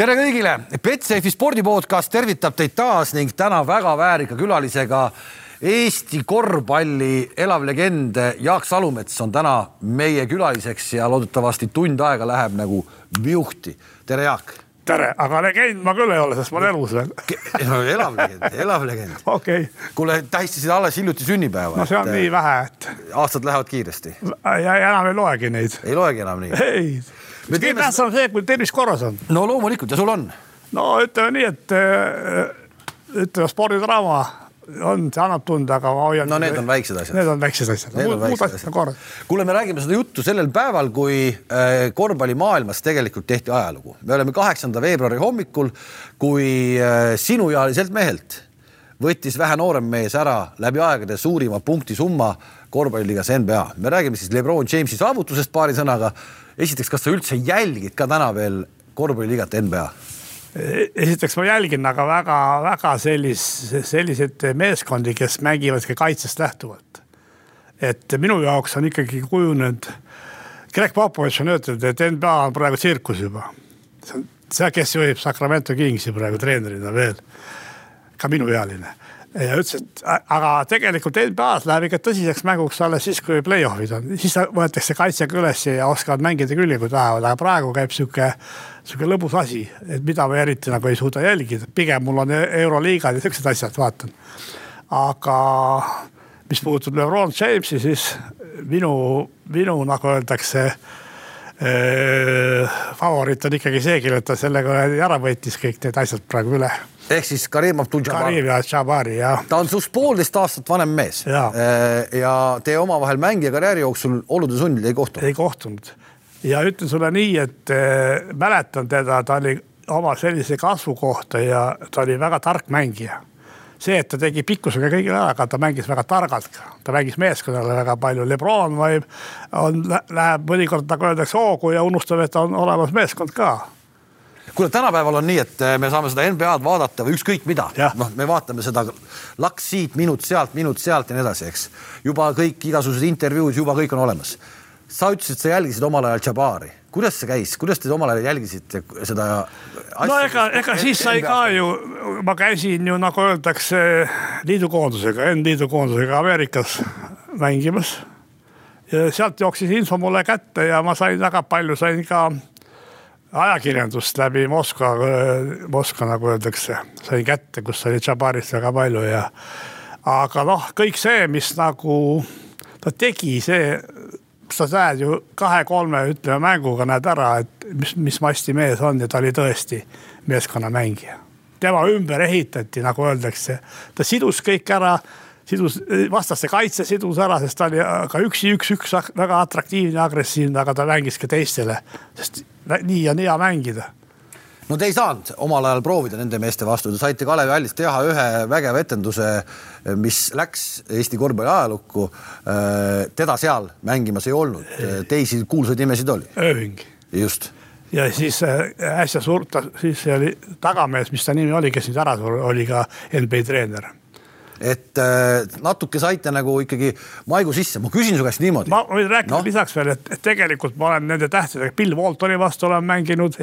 tere kõigile, Betsafe spordi podcast tervitab teid taas ning täna väga väärika külalisega Eesti korvpalli elav legend Jaak Salumets on täna meie külaliseks ja loodetavasti tund aega läheb nagu viuhti. tere, Jaak. tere, aga legend ma küll ei ole, sest ma olen elus veel. no elav legend, elav legend. okei okay.. kuule, tähistasid alles hiljuti sünnipäeva. no see on et, nii vähe, et. aastad lähevad kiiresti. ja enam ei loegi neid. ei loegi enam nii? ei. Kõige tähtsam on see, kui tervis korras on. no loomulikult ja sul on? no ütleme nii, et äh, ütleme spordidraama on, see annab tunda, aga ma hoian. no need on väiksed asjad. Need on väiksed asjad. muud asjad on korras. kuule, me räägime seda juttu sellel päeval, kui äh, korvpallimaailmas tegelikult tehti ajalugu. me oleme kaheksanda veebruari hommikul, kui äh, sinuealiselt mehelt võttis vähe noorem mees ära läbi aegade suurima punktisumma korvpalliliigas NBA. me räägime siis Lebron Jamesi saavutusest paari sõnaga. Esiteks, kas sa üldse jälgid ka täna veel korvpalliliigat NBA? esiteks ma jälgin aga väga-väga sellis, selliseid meeskondi, kes mängivad ka kaitsest lähtuvalt. et minu jaoks on ikkagi kujunenud, Greg Popovitš on ütelnud, et NBA on praegu tsirkus juba. see on see, kes juhib Sacramento Kingsi praegu treenerina veel, ka minuealine ja ütles, et aga tegelikult NBA-s läheb ikka tõsiseks mänguks alles siis, kui play-off'id on, siis võetakse kaitsega üles ja oskavad mängida küll, kui tahavad, aga praegu käib sihuke, sihuke lõbus asi, et mida ma eriti nagu ei suuda jälgida, pigem mul on euroliigad ja siuksed asjad, vaatan. aga mis puudutab Lebron Jamesi, siis minu, minu nagu öeldakse favoriit on ikkagi see, kellelt ta sellega ära võitis kõik need asjad praegu üle ehk siis Karim jah. ta on sinust poolteist aastat vanem mees. ja, ja te omavahel mängija karjääri jooksul olude sundil ei kohtunud. ei kohtunud. Ja ütlen sulle nii, et äh, mäletan teda, ta oli oma sellise kasvu kohta ja ta oli väga tark mängija. See, et ta tegi pikkusega kõigile ära, aga ta mängis väga targalt ka, ta mängis meeskonnale väga palju, Lebron võib, on, läheb mõnikord nagu öeldakse hoogu ja unustab, et on olemas meeskond ka kuule, tänapäeval on nii, et eh, me saame seda NBA-d vaadata või ükskõik mida. noh, me vaatame seda laks siit, minut sealt, minut sealt ja nii edasi, eks. juba kõik igasugused intervjuud, juba kõik on olemas. sa ütlesid, sa jälgisid omal ajal Jabari, kuidas see käis, kuidas te omal ajal jälgisite seda? no ega, ega siis sai ka ju, ma käisin ju nagu öeldakse liidukoondusega, N-liidu koondusega Ameerikas mängimas. ja sealt jooksis info mulle kätte ja ma sain väga palju, sain ka ajakirjandust läbi Moskva, Moskva nagu öeldakse, sai kätte, kus oli Tšabarist väga palju ja. aga noh, kõik see, mis nagu ta tegi, see, sa näed ju kahe-kolme ütleme mänguga näed ära, et mis, mis masti mees on ja ta oli tõesti meeskonnamängija. tema ümber ehitati, nagu öeldakse, ta sidus kõik ära sidus, vastaste kaitse sidus ära, sest ta oli ka üksi üks-üks väga atraktiivne, agressiivne, aga ta mängis ka teistele, sest nii on hea mängida no te ei saanud omal ajal proovida nende meeste vastu, te saite Kalevi hallis teha ühe vägeva etenduse, mis läks Eesti korvpalli ajalukku. teda seal mängimas ei olnud, teisi kuulsaid nimesid oli. ööhing. just. ja siis äsja suurt, siis oli tagamees, mis ta nimi oli, kes nüüd ära suri, oli ka NBA treener et äh, natuke saite nagu ikkagi maigu sisse, ma küsin su käest niimoodi. ma võin rääkida no. lisaks veel, et, tegelikult ma olen nende tähtedega, Bill Waltoni vastu olen mänginud,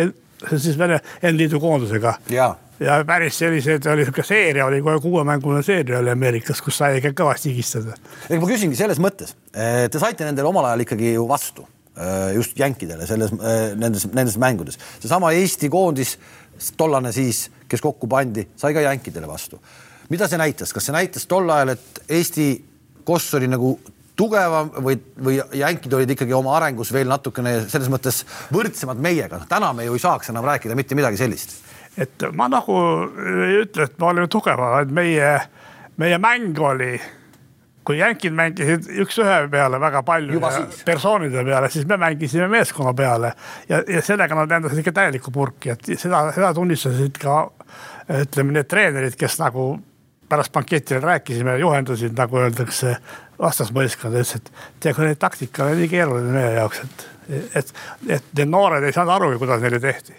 siis Vene N-liidu koondusega. ja päris selliseid, oli sihuke seeria oli kohe kuuemängune seeria oli Ameerikas, kus sai ikka kõvasti higistada. ega ma küsingi selles mõttes, te saite nendele omal ajal ikkagi ju vastu äh, just jänkidele selles, äh, nendes, nendes mängudes, seesama Eesti koondis, tollane siis, kes kokku pandi, sai ka jänkidele vastu mida see näitas, kas see näitas tol ajal, et Eesti koss oli nagu tugevam või, või jänkid olid ikkagi oma arengus veel natukene selles mõttes võrdsemad meiega, täna me ju ei saaks enam rääkida mitte midagi sellist. et ma nagu ei ütle, et me olime tugevad, et meie, meie mäng oli, kui jänkid mängisid üks-ühe peale väga palju persoonide peale, siis me mängisime meeskonna peale ja, ja sellega nad endasid ikka täielikku purki, et seda, seda tunnistasid ka ütleme, need treenerid, kes nagu pärast banketil rääkisime, juhendasid, nagu öeldakse, vastasmõistkond ütles, et tead, kui taktika oli nii keeruline meie jaoks, et, et, et need noored ei saanud arugi, kuidas neile tehti.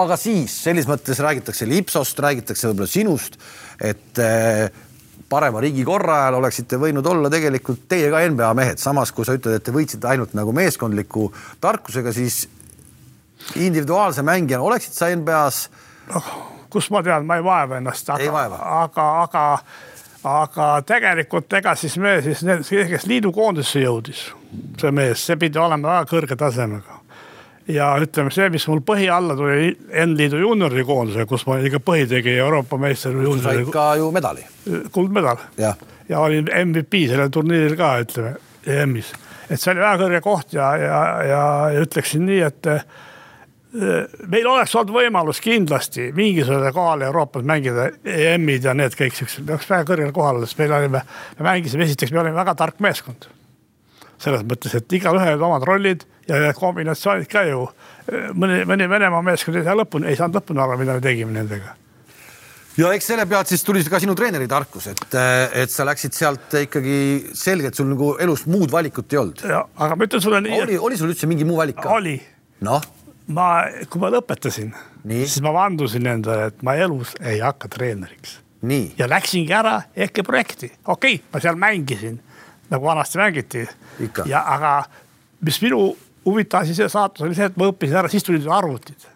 aga siis selles mõttes räägitakse Lipsost, räägitakse võib-olla sinust, et äh, parema riigikorra ajal oleksite võinud olla tegelikult teie ka NBA mehed, samas kui sa ütled, et te võitsite ainult nagu meeskondliku tarkusega, siis individuaalse mängijana oleksid sa NBA-s noh, kus ma tean, ma ei vaeva ennast, aga, aga, aga, aga tegelikult ega siis me siis need, kes liidukoondisse jõudis, see mees, see pidi olema väga kõrge tasemega. ja ütleme, see, mis mul põhi alla tuli N-liidu juunioride koondise, kus ma ikka põhitegija Euroopa meister said ka ju medali. kuldmedal jah, ja olin MVP sellel turniiril ka, ütleme, EM-is. et see oli väga kõrge koht ja, ja, ja, ja ütleksin nii, et meil oleks olnud võimalus kindlasti mingisugusele kohale Euroopas mängida EM-id ja need kõik siuksed, me oleks väga kõrgel kohal, sest meil olime, me mängisime, esiteks me olime väga tark meeskond. selles mõttes, et igalühel olid omad rollid ja need kombinatsioonid ka ju. mõni, mõni Venemaa meeskond ei saa lõpuni, ei saanud lõpuni aru, mida me tegime nendega ja eks selle pealt siis tuli ka sinu treeneri tarkus, et, et sa läksid sealt ikkagi selgelt, sul nagu elus muud valikut ei olnud. aga ma ütlen sulle nii, oli, oli sul üldse mingi muu valik ka? oli noh, ma, kui ma lõpetasin, siis ma vandusin endale, et ma elus ei hakka treeneriks ja läksingi ära EKE projekti, okei okay,, ma seal mängisin nagu vanasti mängiti. Ja aga mis minu huvitav asi see saatus oli see, et ma õppisin ära, siis tulid arvutid.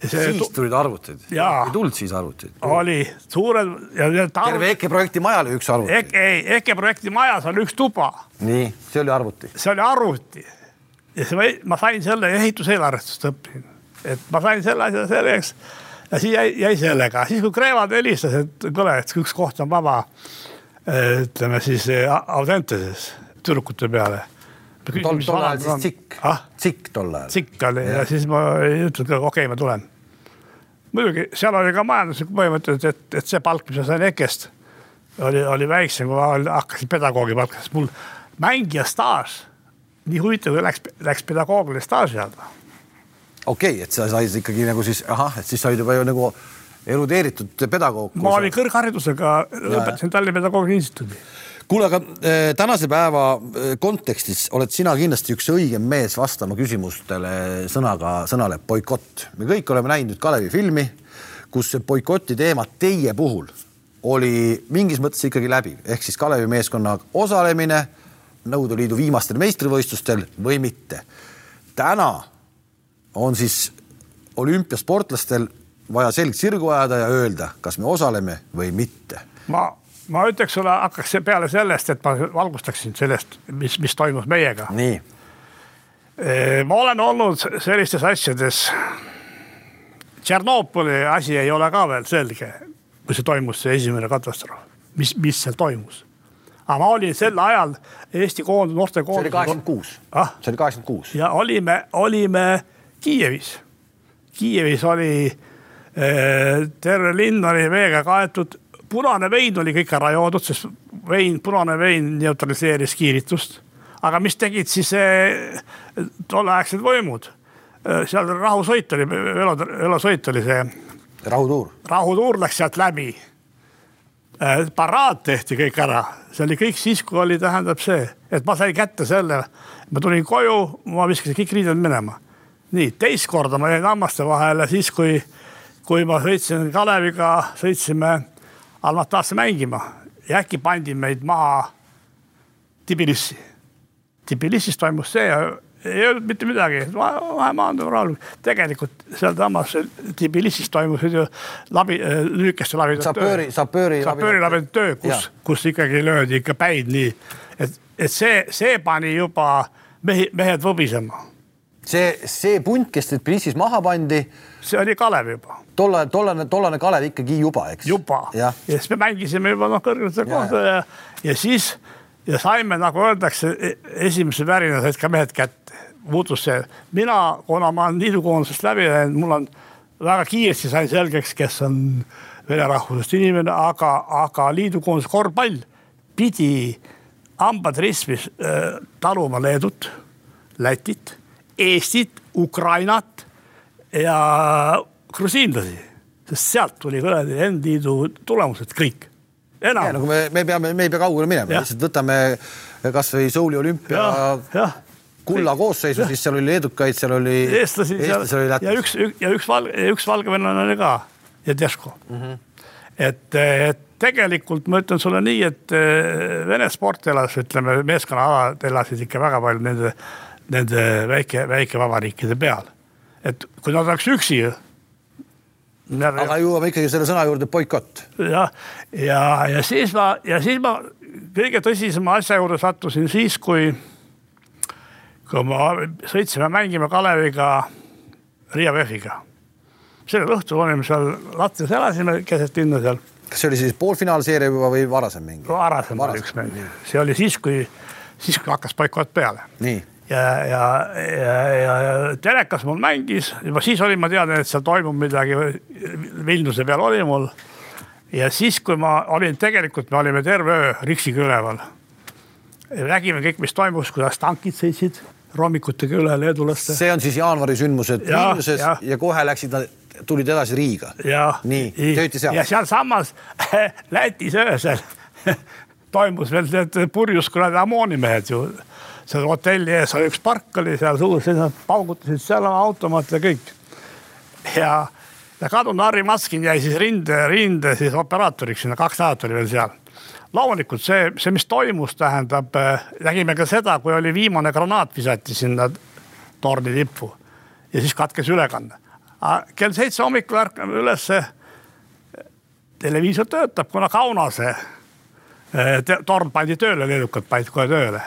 see siis tu- tulid arvutid. Ei tulnud siis arvutid. oli suured terve EKE projekti maja oli üks arvuti. ei, EKE projekti majas on üks tuba nii, see oli arvuti. see oli arvuti. Ja see, ma sain selle ehituseelarvestust õppisin, et ma sain selle asja selgeks. ja siis jäi, jäi sellega, siis kui Kreevad helistas, et kuule, et üks koht on vaba. ütleme siis eh, Audenteses tüdrukute peale. tol, ajal siis tsikk ah,, tsikk tol ajal. tsikk oli ja. ja siis ma ütlesin, et okei okay,, ma tulen. muidugi seal oli ka majanduslik põhimõte, et, et, see palk, mis ma sain EKE-st oli, oli väiksem, kui ma hakkasin pedagoogi palka, sest mul mängija staaž, nii huvitav, kui läks, läks pedagoogile staaži saada. okei okay,, et sa said ikkagi nagu siis ahah, et siis sa olid juba ju nagu erudeeritud pedagoog. ma olin kõrgharidusega, lõpetasin Tallinna Pedagoogika Instituudi. kuule, aga eh, tänase päeva eh, kontekstis oled sina kindlasti üks õigem mees vastama küsimustele sõnaga, sõnale boikott. me kõik oleme näinud nüüd Kalevi filmi, kus see boikoti teema teie puhul oli mingis mõttes ikkagi läbiv, ehk siis Kalevi meeskonna osalemine Nõukogude Liidu viimastel meistrivõistlustel või mitte. täna on siis olümpiasportlastel vaja selg sirgu ajada ja öelda, kas me osaleme või mitte ma, ma ütleks sulle, hakkaks peale sellest, et ma valgustaksin sellest, mis, mis toimus meiega. nii, ma olen olnud sellistes asjades. Tšernobõli asi ei ole ka veel selge, kui see toimus, see esimene katastroof, mis, mis seal toimus. Aga ma olin sel ajal Eesti koondis, noorte see oli kaheksakümmend kuus Ah. see oli kaheksakümmend kuus. ja olime, olime Kiievis. Kiievis oli eh, terve linn oli veega kaetud, punane vein oli kõik ära joodud, sest vein, punane vein neutraliseeris kiiritust. aga mis tegid siis eh, tolleaegsed võimud? seal rahusõit oli, velo, velosõit oli see, rahutuur. rahutuur läks sealt läbi. Paraad tehti kõik ära, see oli kõik siis, kui oli, tähendab see, et ma sain kätte selle, ma tulin koju, ma viskasin kõik riided minema. nii teist korda ma jäin hammaste vahele siis, kui, kui ma sõitsin Kaleviga, sõitsime Almatasse mängima ja äkki pandi meid maha Tbilissi. Tbilisis toimus see ei öelnud mitte midagi, vahe maandub rahulikult. tegelikult sealsamas Tbilisis toimusid ju labi, lühikeste labide sapööri, sapööri. sapöörilabide töö, kus, kus ikkagi löödi ikka päid nii, et, et see, see pani juba mehi, mehed võbisema. see, see punt, kes Tbilisis maha pandi, see oli Kalev juba, tollane, tollane, tollane Kalev ikkagi juba, eks. juba ja jah, siis me mängisime juba noh, kõrgetel Ja, kohtadel ja, ja siis ja saime, nagu öeldakse, e- esimese värina said ka mehed kätte. muutus see, mina, kuna ma olen liidukoondisest läbi läinud, mul on väga kiiresti sain selgeks, kes on vene rahvusest inimene, aga, aga liidukoondise korvpall pidi hambad ristmis äh, taluma Leedut, Lätit, Eestit, Ukrainat ja grusiinlasi, sest sealt tuli kuradi N-liidu tulemused kõik, enam nagu me, me peame, me ei pea kaugele minema, lihtsalt võtame kasvõi Souli olümpia kulla koosseisu, siis seal oli leedukaid, seal oli eestlasi eestlasi oli ja Lätis. üks, ja üks valge, üks valgevenelane ka ja Desko mm. -hmm. et, et tegelikult ma ütlen sulle nii, et eh, Vene sport elas, ütleme, meeskonnaalad elasid ikka väga palju nende, nende väike, väikevabariikide peal. et kui nad oleks üksi. Aga jõuame ikkagi selle sõna juurde boikott. jah, ja, ja, ja siis ma ja siis ma kõige tõsisema asja juurde sattusin siis, kui, kui ma sõitsime mängima Kaleviga Riia VEF-iga. sellel õhtul olime seal Latvias, elasime keset linna seal kas see oli siis poolfinaalseeria juba või varasem mäng? varasem oli üks mäng, see oli siis, kui, siis kui hakkas boikott peale. nii ja, ja, ja, ja, ja telekas mul mängis, juba siis olin ma teadnud, et seal toimub midagi. Vilniuse peal oli mul. ja siis, kui ma olin, tegelikult me olime terve öö Riksiga üleval. nägime kõik, mis toimus, kuidas tankid sõitsid rommikutega üle leedulaste. see on siis jaanuari sündmused Vilniuses ja, ja kohe läksid nad tulid edasi Riiga. nii, tööti seal. ja sealsamas Lätis öösel toimus veel need purjus kuradi ammoonimehed ju seal hotelli ees oli üks park oli seal suur, siis nad paugutasid seal automaate ja kõik. ja, ja kadunud Harri Maskin jäi siis rinde, rinde siis operaatoriks sinna, kaks nädalat oli veel seal. loomulikult see, see, mis toimus, tähendab, äh, nägime ka seda, kui oli viimane granaat visati sinna torni tippu ja siis katkes ülekanne. kell seitse hommikul ärkame ülesse. televiisor töötab, kuna Kaunase äh, torn pandi tööle, leedukad panid kohe tööle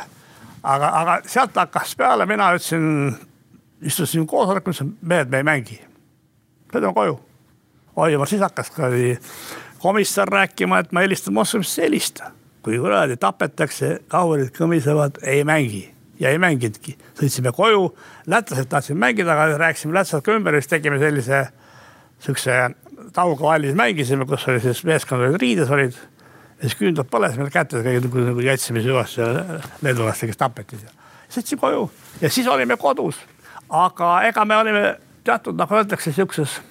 aga, aga sealt hakkas peale, mina ütlesin, istusin koosolekul, ütlesin, mehed, me ei mängi. sõidame koju. oi, vot siis hakkas ka komissar rääkima, et ma helistan Moskvasse, helista. kui kuradi tapetakse, kahurid kõmisevad, ei mängi ja ei mänginudki. sõitsime koju, lätlased tahtsid mängida, aga rääkisime lätlastega ümber ja siis tegime sellise, sihukese tauga valmis mängisime, kus oli siis meeskond olid riides olid ja siis küünlad põles meil kätes nagu, nagu jätsime süvast leedulaste, kes tapeti seal. sõitsime koju ja siis olime kodus. aga ega me olime teatud, nagu öeldakse, sihukeses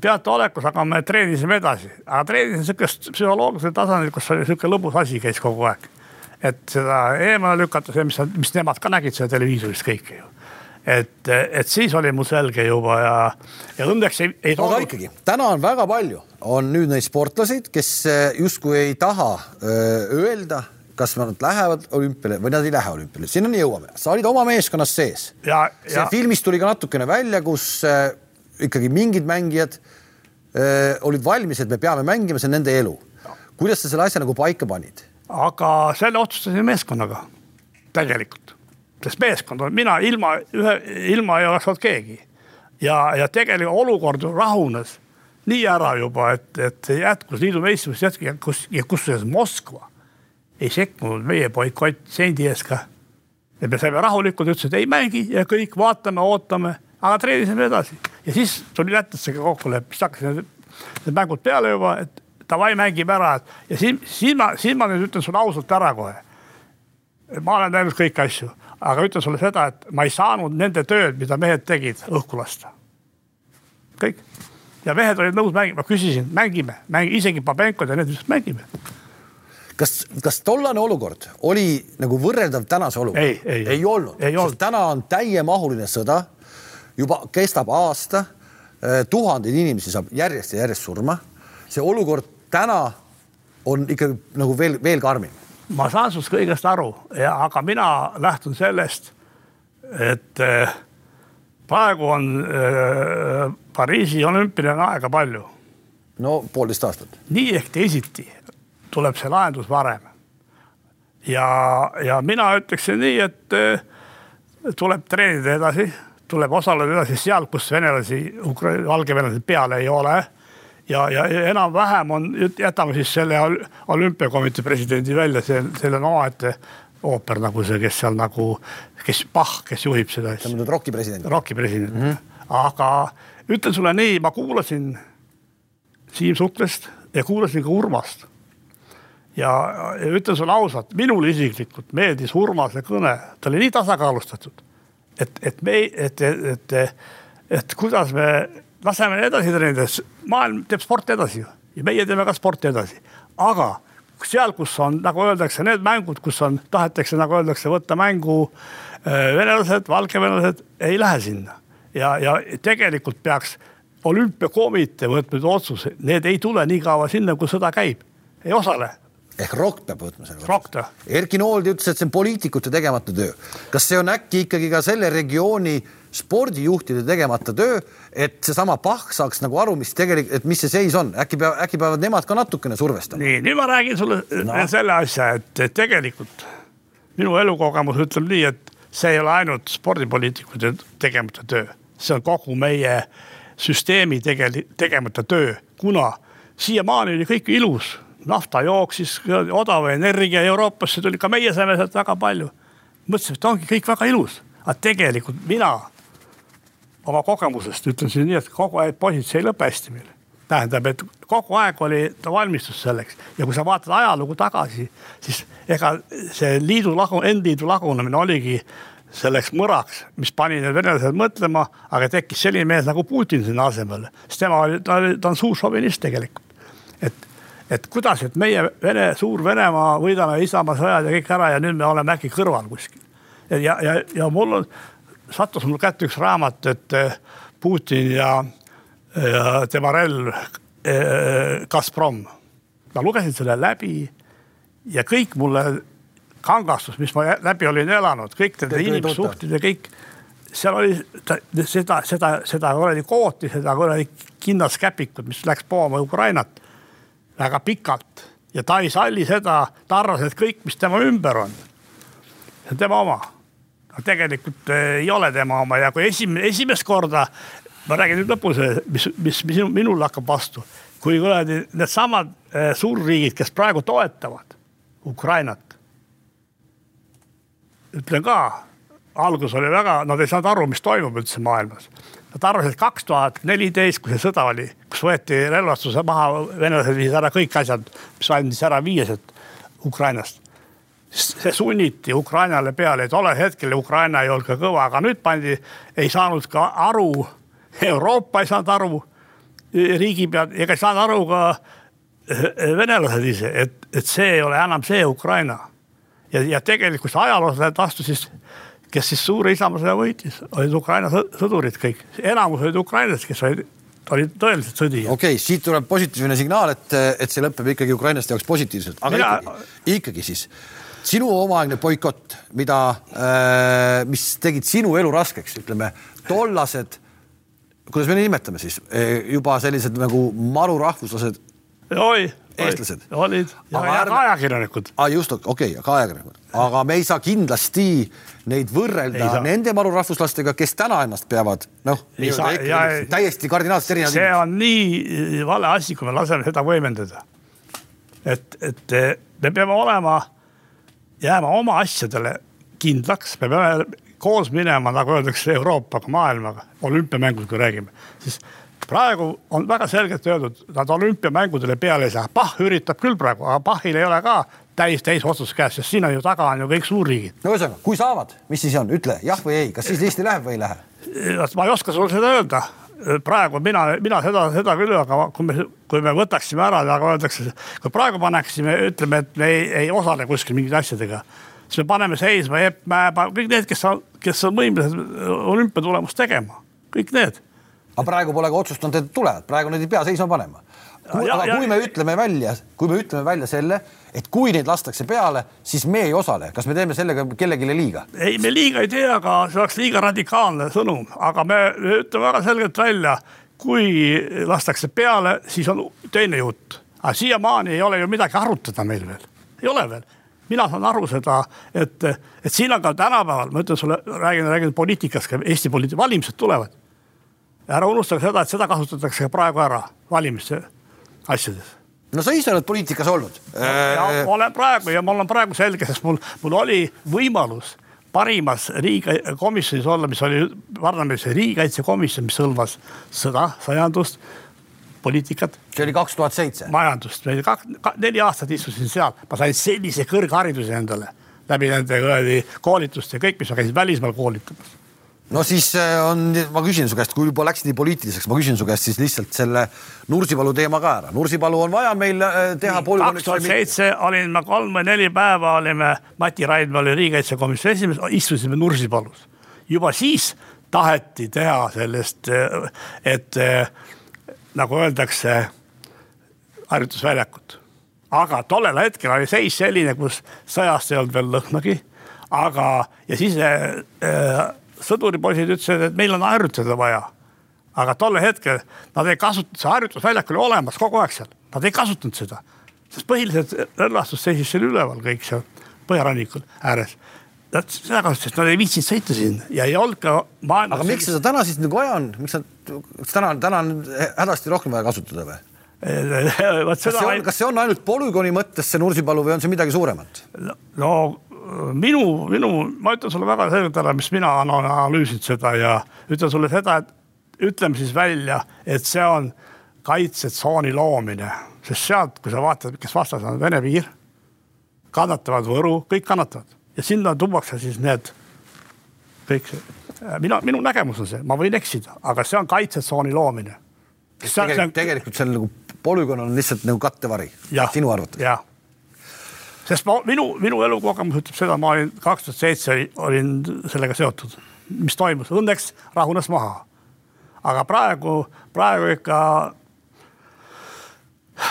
peataolekus, aga me treenisime edasi, aga treenisime sihukest psühholoogilisel tasandil, kus oli sihuke lõbus asi käis kogu aeg. et seda eemale lükata, see, mis, mis nemad ka nägid seda televiisorist kõike ju et, et siis oli mul selge juba ja, ja õnneks ei, ei aga ikkagi, täna on väga palju, on nüüd neid sportlaseid, kes äh, justkui ei taha äh, öelda, kas nad lähevad olümpiale või nad ei lähe olümpiale, sinnani jõuame. sa olid oma meeskonnas sees. see filmis tuli ka natukene välja, kus äh, ikkagi mingid mängijad öö, olid valmis, et me peame mängima, see on nende elu. kuidas sa selle asja nagu paika panid? aga selle otsustasin meeskonnaga, tegelikult sest meeskond on, mina ilma ühe, ilma ei oleks olnud keegi. ja, ja tegelikult olukord rahunes nii ära juba, et, et jätkus liidu meistrivõistlus jätkus, kus ja kusjuures Moskva ei sekkunud meie boikott sendi eest ka. ja me saime rahulikult, ütlesid ei mängi ja kõik vaatame, ootame, aga treenisime edasi ja siis tuli lätlastega kokkulepe, siis hakkasid need mängud peale juba, et davai mängime ära ja siin, siin ma, siin ma nüüd ütlen sulle ausalt ära kohe. ma olen näinud kõiki asju aga ütlen sulle seda, et ma ei saanud nende tööd, mida mehed tegid, õhku lasta. kõik ja mehed olid nõus mängima, küsisin, mängime, mängime, isegi Pabenkod ja need ütlesid, mängime. kas, kas tollane olukord oli nagu võrreldav tänase olukorraga? ei, ei, ei olnud, sest täna on täiemahuline sõda, juba kestab aasta, äh, tuhandeid inimesi saab järjest ja järjest surma. see olukord täna on ikkagi nagu veel, veel karmim. Ma saan sinust kõigest aru, aga mina lähtun sellest, et eh, praegu on äh, Pariisi olümpiline aega palju. no poolteist aastat. nii ehk teisiti tuleb see lahendus varem. ja, ja mina ütleksin nii, et äh, tuleb treenida edasi, tuleb osaleda edasi seal, kus venelasi, valgevenelasi peal ei ole ja, ja enam-vähem on, jätame siis selle olümpiakomitee presidendi välja, see, seal on omaette ooper nagu see, kes seal nagu, kes Bach, kes juhib seda. sa mõtled Rocki presidenti? Rocki president mm, -hmm. aga ütlen sulle nii, ma kuulasin Siim Suklest ja kuulasin ka Urmast. ja, ütlen sulle ausalt, minule isiklikult meeldis Urmase kõne, ta oli nii tasakaalustatud, et, et me, et, et, et, et kuidas me laseme edasi treenida, maailm teeb sporti edasi ju ja meie teeme ka sporti edasi, aga seal, kus on, nagu öeldakse, need mängud, kus on, tahetakse, nagu öeldakse, võtta mängu äh, venelased, valgevenelased, ei lähe sinna. ja, ja tegelikult peaks olümpiakomitee võtma nüüd otsuse, need ei tule nii kaua sinna, kui sõda käib, ei osale. ehk ROK peab võtma selle otsuse. Erki Nooldi ütles, et see on poliitikute tegemata töö. kas see on äkki ikkagi ka selle regiooni spordijuhtide tegemata töö, et seesama Pahk saaks nagu aru, mis tegelikult, et mis see seis on, äkki peab, äkki peavad nemad ka natukene survestama. nii, nüüd ma räägin sulle no. selle asja, et tegelikult minu elukogemus ütleb nii, et see ei ole ainult spordipoliitikute tegemata töö, see on kogu meie süsteemi tegeli-, tegemata töö, kuna siiamaani oli kõik ilus, nafta jooksis, odav energia Euroopasse tuli, ka meie saime sealt väga palju. mõtlesin, et ongi kõik väga ilus, aga tegelikult mina oma kogemusest ütlen siin nii, et kogu aeg poisid, see ei lõpe hästi meil. tähendab, et kogu aeg oli valmistus selleks ja kui sa vaatad ajalugu tagasi, siis ega see liidu lagu, N-liidu lagunemine oligi selleks mõraks, mis pani need venelased mõtlema, aga tekkis selline mees nagu Putin sinna asemele, sest tema oli, ta oli, ta on suur šovinist tegelikult. et, et kuidas, et meie Vene, Suur-Venemaa võidame Isamaa sõjad ja kõik ära ja nüüd me oleme äkki kõrval kuskil. ja, ja, ja mul on, sattus mul kätte üks raamat, et eh, Putin ja, ja tema relv eh, Gazprom. ma lugesin selle läbi ja kõik mulle kangastus, mis ma läbi olin elanud, kõik nende inimsuhted ja kõik. seal oli ta, seda, seda, seda kuradi kooti, seda kuradi kindlaskäpikut, mis läks pooma Ukrainat väga pikalt ja ta ei salli seda, ta arvas, et kõik, mis tema ümber on, see on tema oma. Tegelikult eh, ei ole tema oma ja kui esimene, esimest korda, ma räägin nüüd lõpus, mis, mis, mis minul hakkab vastu, kui kuradi needsamad eh, suurriigid, kes praegu toetavad Ukrainat ütlen ka, algus oli väga, nad ei saanud aru, mis toimub üldse maailmas. Nad arvasid, et kaks tuhat neliteist, kui see sõda oli, kus võeti relvastuse maha, venelased viisid ära kõik asjad, mis andis ära viiesed Ukrainast. See sunniti Ukrainale peale, tollel hetkel Ukraina ei olnud ka kõva, aga nüüd pandi, ei saanud ka aru, Euroopa ei saanud aru, riigipead ega ei saanud aru ka eh, venelased ise, et, et see ei ole enam see Ukraina. Ja, ja tegelikult ajaloolased astusid, kes siis suure Isamaa võitis, olid Ukraina sõdurid kõik, enamus olid ukrainlased, kes olid olid tõelised sõdijad. okei okay,, siit tuleb positiivne signaal, et, et see lõpeb ikkagi ukrainlaste jaoks positiivselt, aga Mina... ikkagi, ikkagi siis sinu omaaegne boikott, mida äh,, mis tegid sinu elu raskeks, ütleme tollased, kuidas me nimetame siis, juba sellised nagu marurahvuslased. oi, eestlased. olid ja, ja ka ajakirjanikud. aa just, okei okay,, ka ajakirjanikud, aga me ei saa kindlasti neid võrrelda nende marurahvuslastega, kes täna ennast peavad noh, täiesti kardinaalselt erinevad. see on nii vale asi, kui me laseme seda võimendada. et, et me peame olema, jääma oma asjadele kindlaks, me peame koos minema, nagu öeldakse, Euroopaga, maailmaga, olümpiamängud, kui räägime, siis praegu on väga selgelt öeldud, nad olümpiamängudele peale ei saa, Pah üritab küll praegu, aga Pahil ei ole ka täis, täis otsus käes, sest siin on ju taga on ju kõik suurriigid. no ühesõnaga, kui saavad, mis siis on, ütle jah või ei, kas siis Eesti läheb või ei lähe? ma ei oska sulle seda öelda praegu mina, mina seda, seda küll, aga kui me, kui me võtaksime ära, nagu öeldakse, kui praegu paneksime, ütleme, et me ei, ei osale kuskil mingite asjadega, siis me paneme seisma Epp Mäepa, kõik need, kes on, kes on võimelised olümpiatulemust tegema, kõik need aga praegu pole ka otsustanud, et tulevad, praegu neid ei pea seisma panema. Aga kui me ütleme välja, kui me ütleme välja selle, et kui neid lastakse peale, siis me ei osale, kas me teeme sellega kellelegi liiga? ei, me liiga ei tee, aga see oleks liiga radikaalne sõnum, aga me ütleme väga selgelt välja, kui lastakse peale, siis on teine jutt. aga siiamaani ei ole ju midagi arutada meil veel, ei ole veel. Mina saan aru seda, et, et siin on ka tänapäeval, ma ütlen sulle, räägin, räägin poliitikast, Eesti poliitika, valimised tulevad. Ära unustage seda, et seda kasutatakse praegu ära valimiste asjades no sa ise oled poliitikas olnud. ja ma olen praegu ja mul on praegu selge, sest mul, mul oli võimalus parimas riigikaitsekomisjonis olla, mis oli parlamendis riigikaitsekomisjon, mis hõlmas sõda, sajandust, poliitikat. see oli kaks tuhat seitse. majandust, neli aastat istusin seal, ma sain sellise kõrghariduse endale läbi nende koolituste ja kõik, mis ma käisin välismaal koolitamas no siis äh, on, ma küsin su käest, kui juba läks nii poliitiliseks, ma küsin su käest siis lihtsalt selle Nursipalu teema ka ära. Nursipalu on vaja meil äh, teha. kaks tuhat seitse olin ma kolm või neli päeva olime, Mati Raidma oli riigikaitsekomisjoni esimees, istusime Nursipalus. juba siis taheti teha sellest, äh, et nagu öeldakse, harjutusväljakut. aga tollel hetkel oli seis selline, kus sõjast ei olnud veel lõhnagi, aga ja siis äh, sõduripoisid ütlesid, et meil on harjutada vaja. aga tol hetkel nad ei kasutanud, see harjutusväljak oli olemas kogu aeg seal, nad ei kasutanud seda. sest põhiliselt relvastus seisis seal üleval kõik seal põhjarannikul ääres. Nad seda kasutasid, nad ei viitsinud sõita sinna ja ei olnud ka maailmas. aga miks seda täna siis nagu vaja on, miks nad, kas täna, täna on hädasti rohkem vaja kasutada või? seda. kas see on ainult polügooni mõttes see Nursipalu või on see midagi suuremat? no minu, minu, ma ütlen sulle väga selgelt ära, mis mina olen analüüsinud seda ja ütlen sulle seda, et ütleme siis välja, et see on kaitsetsooni loomine, sest sealt, kui sa vaatad, kes vastas on Vene piir, kannatavad Võru, kõik kannatavad ja sinna tuuakse siis need kõik, mina, minu nägemus on see, ma võin eksida, aga see on kaitsetsooni loomine. tegelikult, tegelikult see on nagu polügoon on lihtsalt nagu kattevari sinu arvates? jah, sest ma, minu, minu elukogemus ütleb seda, ma olin kaks tuhat seitse olin sellega seotud, mis toimus, õnneks rahunes maha. aga praegu, praegu ikka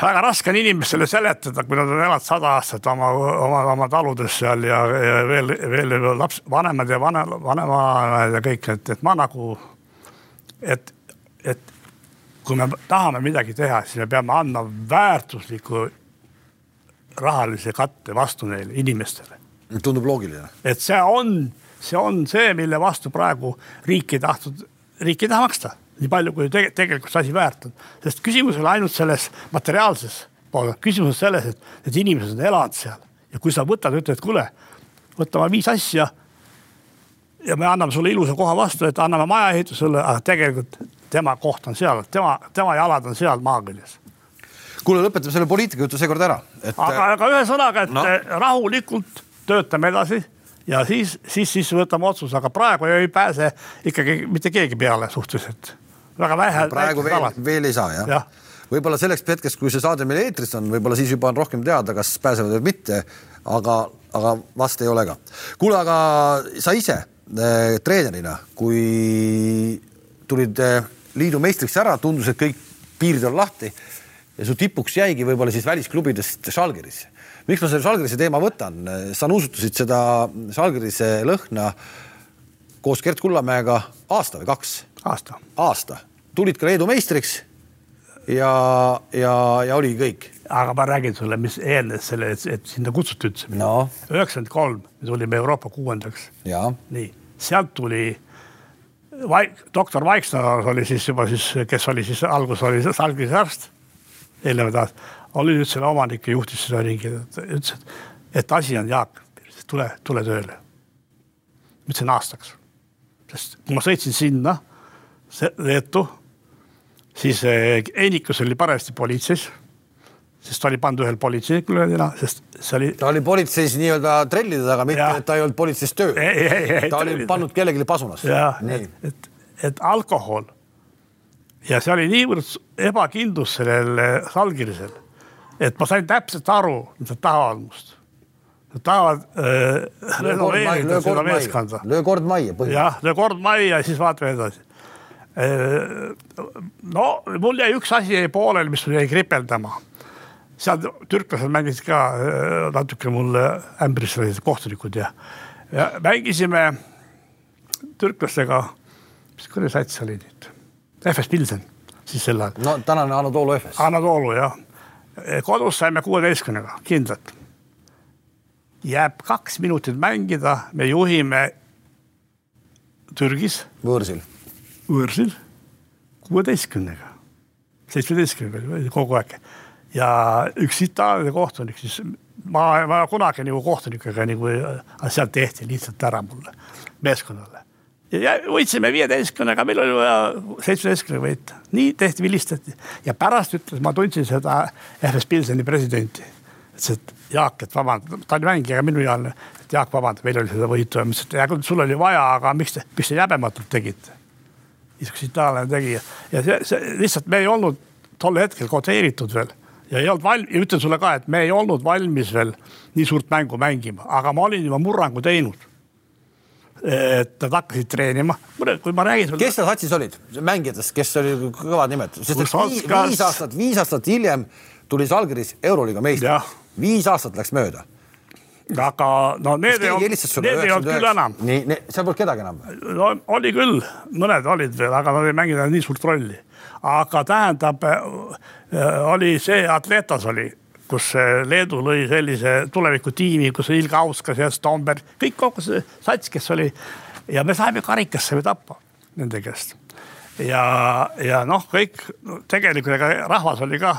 väga raske on inimestele seletada, kui nad on elanud sada aastat oma, oma, oma taludes seal ja, ja veel, veel laps, vanemad ja vanem, vanemad ja kõik, et, et ma nagu, et, et kui me tahame midagi teha, siis me peame andma väärtusliku rahalise katte vastu neile inimestele. tundub loogiline. et see on, see on see, mille vastu praegu riik ei tahtnud, riik ei taha maksta nii palju, kui te tegelikult see asi väärt on. sest küsimus ei ole ainult selles materiaalses poole, küsimus on selles, et need inimesed on elanud seal ja kui sa võtad, ütled, kuule, võtame viis asja ja me anname sulle ilusa koha vastu, et anname majaehitusele, aga tegelikult tema koht on seal, tema, tema jalad on seal maaküljes. Kuule, lõpetame selle poliitika jutu seekord ära et.... aga, aga ühesõnaga, et no. rahulikult töötame edasi ja siis, siis, siis võtame otsuse, aga praegu ei pääse ikkagi mitte keegi peale suhteliselt. väga vähe. praegu veel, veel ei saa jah ja.? võib-olla selleks hetkeks, kui see saade meil eetris on, võib-olla siis juba on rohkem teada, kas pääsevad või mitte, aga, aga vast ei ole ka. kuule, aga sa ise äh, treenerina, kui tulid äh, liidu meistriks ära, tundus, et kõik piirid on lahti ja su tipuks jäigi võib-olla siis välisklubidest Žalgiris. miks ma selle Žalgirise teema võtan, sa nuusutasid seda Žalgirise lõhna koos Gert Kullamäega aasta või kaks? aasta. aasta, tulid ka Leedu meistriks ja, ja, ja oligi kõik. aga ma räägin sulle, mis eelnes selle, et sinna kutsuti üldse. üheksakümmend kolm me tulime Euroopa kuuendaks. nii, sealt tuli Vaik-, doktor Vaiksna oli siis juba siis, kes oli siis alguses oli salgise arst, eelnevad aastad, oli nüüd selle omanik ja juhtis seda ringi, ütles, et, et asi on Jaak, tule, tule tööle. ma ütlesin aastaks, sest kui ma sõitsin sinna, Leetu, siis Einikus oli parajasti politseis sest ta oli pannud ühel politseinikule, sest see oli. ta oli politseis nii-öelda trellide taga, mitte et ta ei olnud politseis tööl. ta oli pannud kellelegi pasunasse. et, et, et alkohol ja see oli niivõrd ebakindlus sellel salgirisel, et ma sain täpselt aru, mis nad tahavad must. Nad tahavad äh, renoveerida seda meeskonda. löö kord majja. jah, löö kord majja ja siis vaatame edasi äh,. no mul jäi üks asi jäi pooleli, mis mul jäi kripeldama seal türklased mängisid ka natuke mulle ämbris sellised kohtunikud ja, ja mängisime türklastega, mis kuradi sats oli nüüd, FS Pilsen siis sel ajal. no tänane Anatoolu FS. Anatoolu jah, kodus saime kuueteistkümnega kindlalt. jääb kaks minutit mängida, me juhime Türgis. võõrsil. võõrsil kuueteistkümnega, seitsmeteistkümnega kogu aeg ja üks itaallane kohtunik siis, ma, ma kunagi nagu kohtunikega nagu, sealt tehti lihtsalt ära mulle, meeskonnale. Ja võitsime viieteistkümnega, meil oli vaja seitsmeteistkümnega võita, nii tehti, vilistati. Ja pärast ütles, ma tundsin seda FS Pilseni presidenti. ütles, et Jaak, et vabanda, ta oli mängija, minu ealine, et Jaak, vabanda, meil oli seda võitu. Ja ma ütlesin, et hea küll, sul oli vaja, aga miks te, miks te jäbematult tegite? niisuguse itaallane tegi ja see, see lihtsalt me ei olnud tol hetkel koteeritud veel. Ja ei olnud valmis, ütlen sulle ka, et me ei olnud valmis veel nii suurt mängu mängima, aga ma olin juba murrangu teinud. Et nad hakkasid treenima, kui ma räägin sulle. kes seal satsis olid, mängijatest, kes oli kõvad nimed, sest et viis, viis aastat, viis aastat hiljem tuli Žalgiris Euroliiga meister. viis aastat läks mööda. aga no need ei olnud, need ei olnud küll enam. nii, seal polnud kedagi enam. no oli küll, mõned olid veel, aga nad ei mänginud nii suurt rolli. aga tähendab, oli see Atletas oli, kus äh, Leedu lõi sellise tulevikutiimi, kus oli Ilga Auskas ja Stomberg, kõik kogu see sats, kes oli ja me saime karikasse ju tappa nende käest. ja, ja noh, kõik no, tegelikult ega rahvas oli ka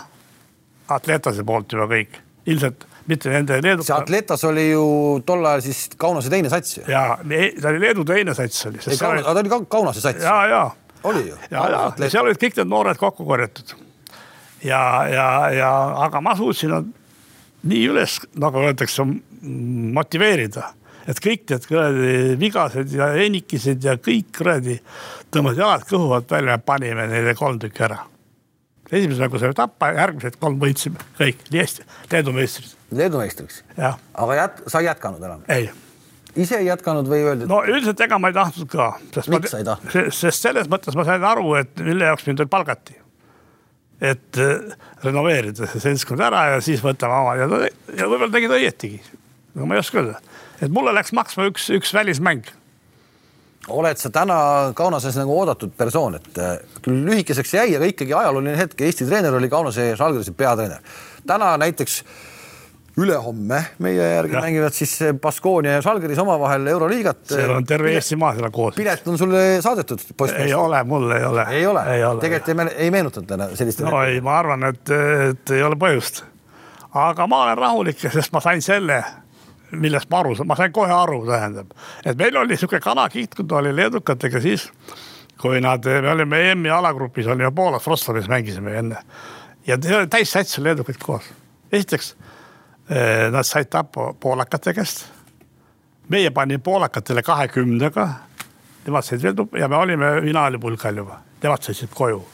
Atletase poolt juba kõik, ilmselt mitte nende see Leedu. Atletas oli ju tol ajal siis Kaunase teine sats ja ta oli Leedu teine sats oli. ei, Kaunas, ta oli ka Kaunase sats. ja, ja oli ju. ja ja seal olid kõik need noored kokku korjatud. ja, ja, ja aga ma suutsin nad nii üles, nagu öeldakse, motiveerida, et kõik need kuradi vigased ja enikesed ja kõik kuradi tõmbasid jalad kõhu alt välja ja panime neile kolm tükki ära. esimese mängu saime tappa, järgmised kolm võitsime kõik, nii hästi, Leedu meistrid, Leedu meistriks. aga jät-, sa ei jätkanud enam? ei ise ei jätkanud või öeldi, et no üldiselt ega ma ei tahtnud ka. Miks sa ei tahtnud? sest selles mõttes ma sain aru, et mille jaoks mind veel palgati. Et äh, renoveerida see seltskond ära ja siis võtame oma ja, ja võib-olla tegid õietigi. no ma ei oska öelda, et mulle läks maksma üks, üks välismäng. oled sa täna Kaunases nagu oodatud persoon, et äh, küll lühikeseks jäi, aga ikkagi ajalooline hetk, Eesti treener oli Kaunase Žalgirise peatreener. täna näiteks ülehomme meie järgi Jah. mängivad siis Baskonia ja Žalgiris omavahel Euroliigat. seal on terve Eesti maa seal koos. pilet on sulle saadetud, poiss. ei ole, mul ei ole. ei ole, ole. tegelikult ei, me- ei meenutanud täna sellist no ei, ma arvan, et, et ei ole põhjust. aga ma olen rahulik, sest ma sain selle, millest ma aru saan, ma sain kohe aru, tähendab, et meil oli niisugune kanakiht, kui ta oli leedukatega siis, kui nad, me olime EM-i alagrupis, olime Poolas, Wroclawis mängisime enne ja täis sats oli leedukad koos. esiteks nad said tappa poolakate käest. meie panime poolakatele kahekümnega, nemad said veel ja me olime finaalipulgal juba, nemad sõitsid koju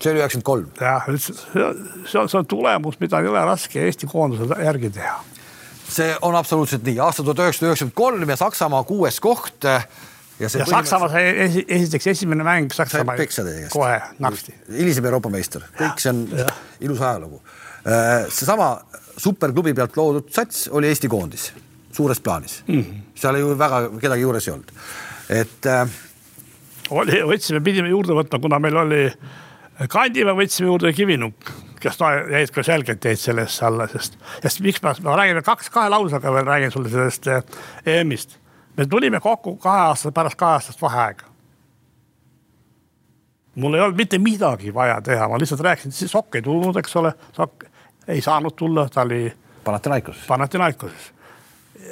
see oli üheksakümmend kolm. jah, see on, see on tulemus, mida ei ole raske Eesti koonduse järgi teha. see on absoluutselt nii, aasta tuhat üheksasada üheksakümmend kolm ja Saksamaa kuues koht. ja ja Saksamaa sai esi, esiteks esimene mäng Saksamaa kohe naksti. hilisem Euroopa meister, kõik see on ilus ajalugu. seesama superklubi pealt loodud sats oli Eesti koondis suures plaanis mm. -hmm. seal ju väga kedagi juures ei olnud, et äh, oli, võtsime, pidime juurde võtma, kuna meil oli Kandimäe võtsime juurde Kivinuk, kes no, jäid ka selgelt jäid sellesse alla, sest, sest miks ma, ma räägin kaks, kahe lausega veel räägin sulle sellest eh, EM-ist. me tulime kokku kahe aasta pärast kaheaastast vaheaega. mul ei olnud mitte midagi vaja teha, ma lihtsalt rääkisin, siis Sokk ei tulnud, eks ole, Sokk ei saanud tulla, ta oli Panathinaikos. Panathinaikoses.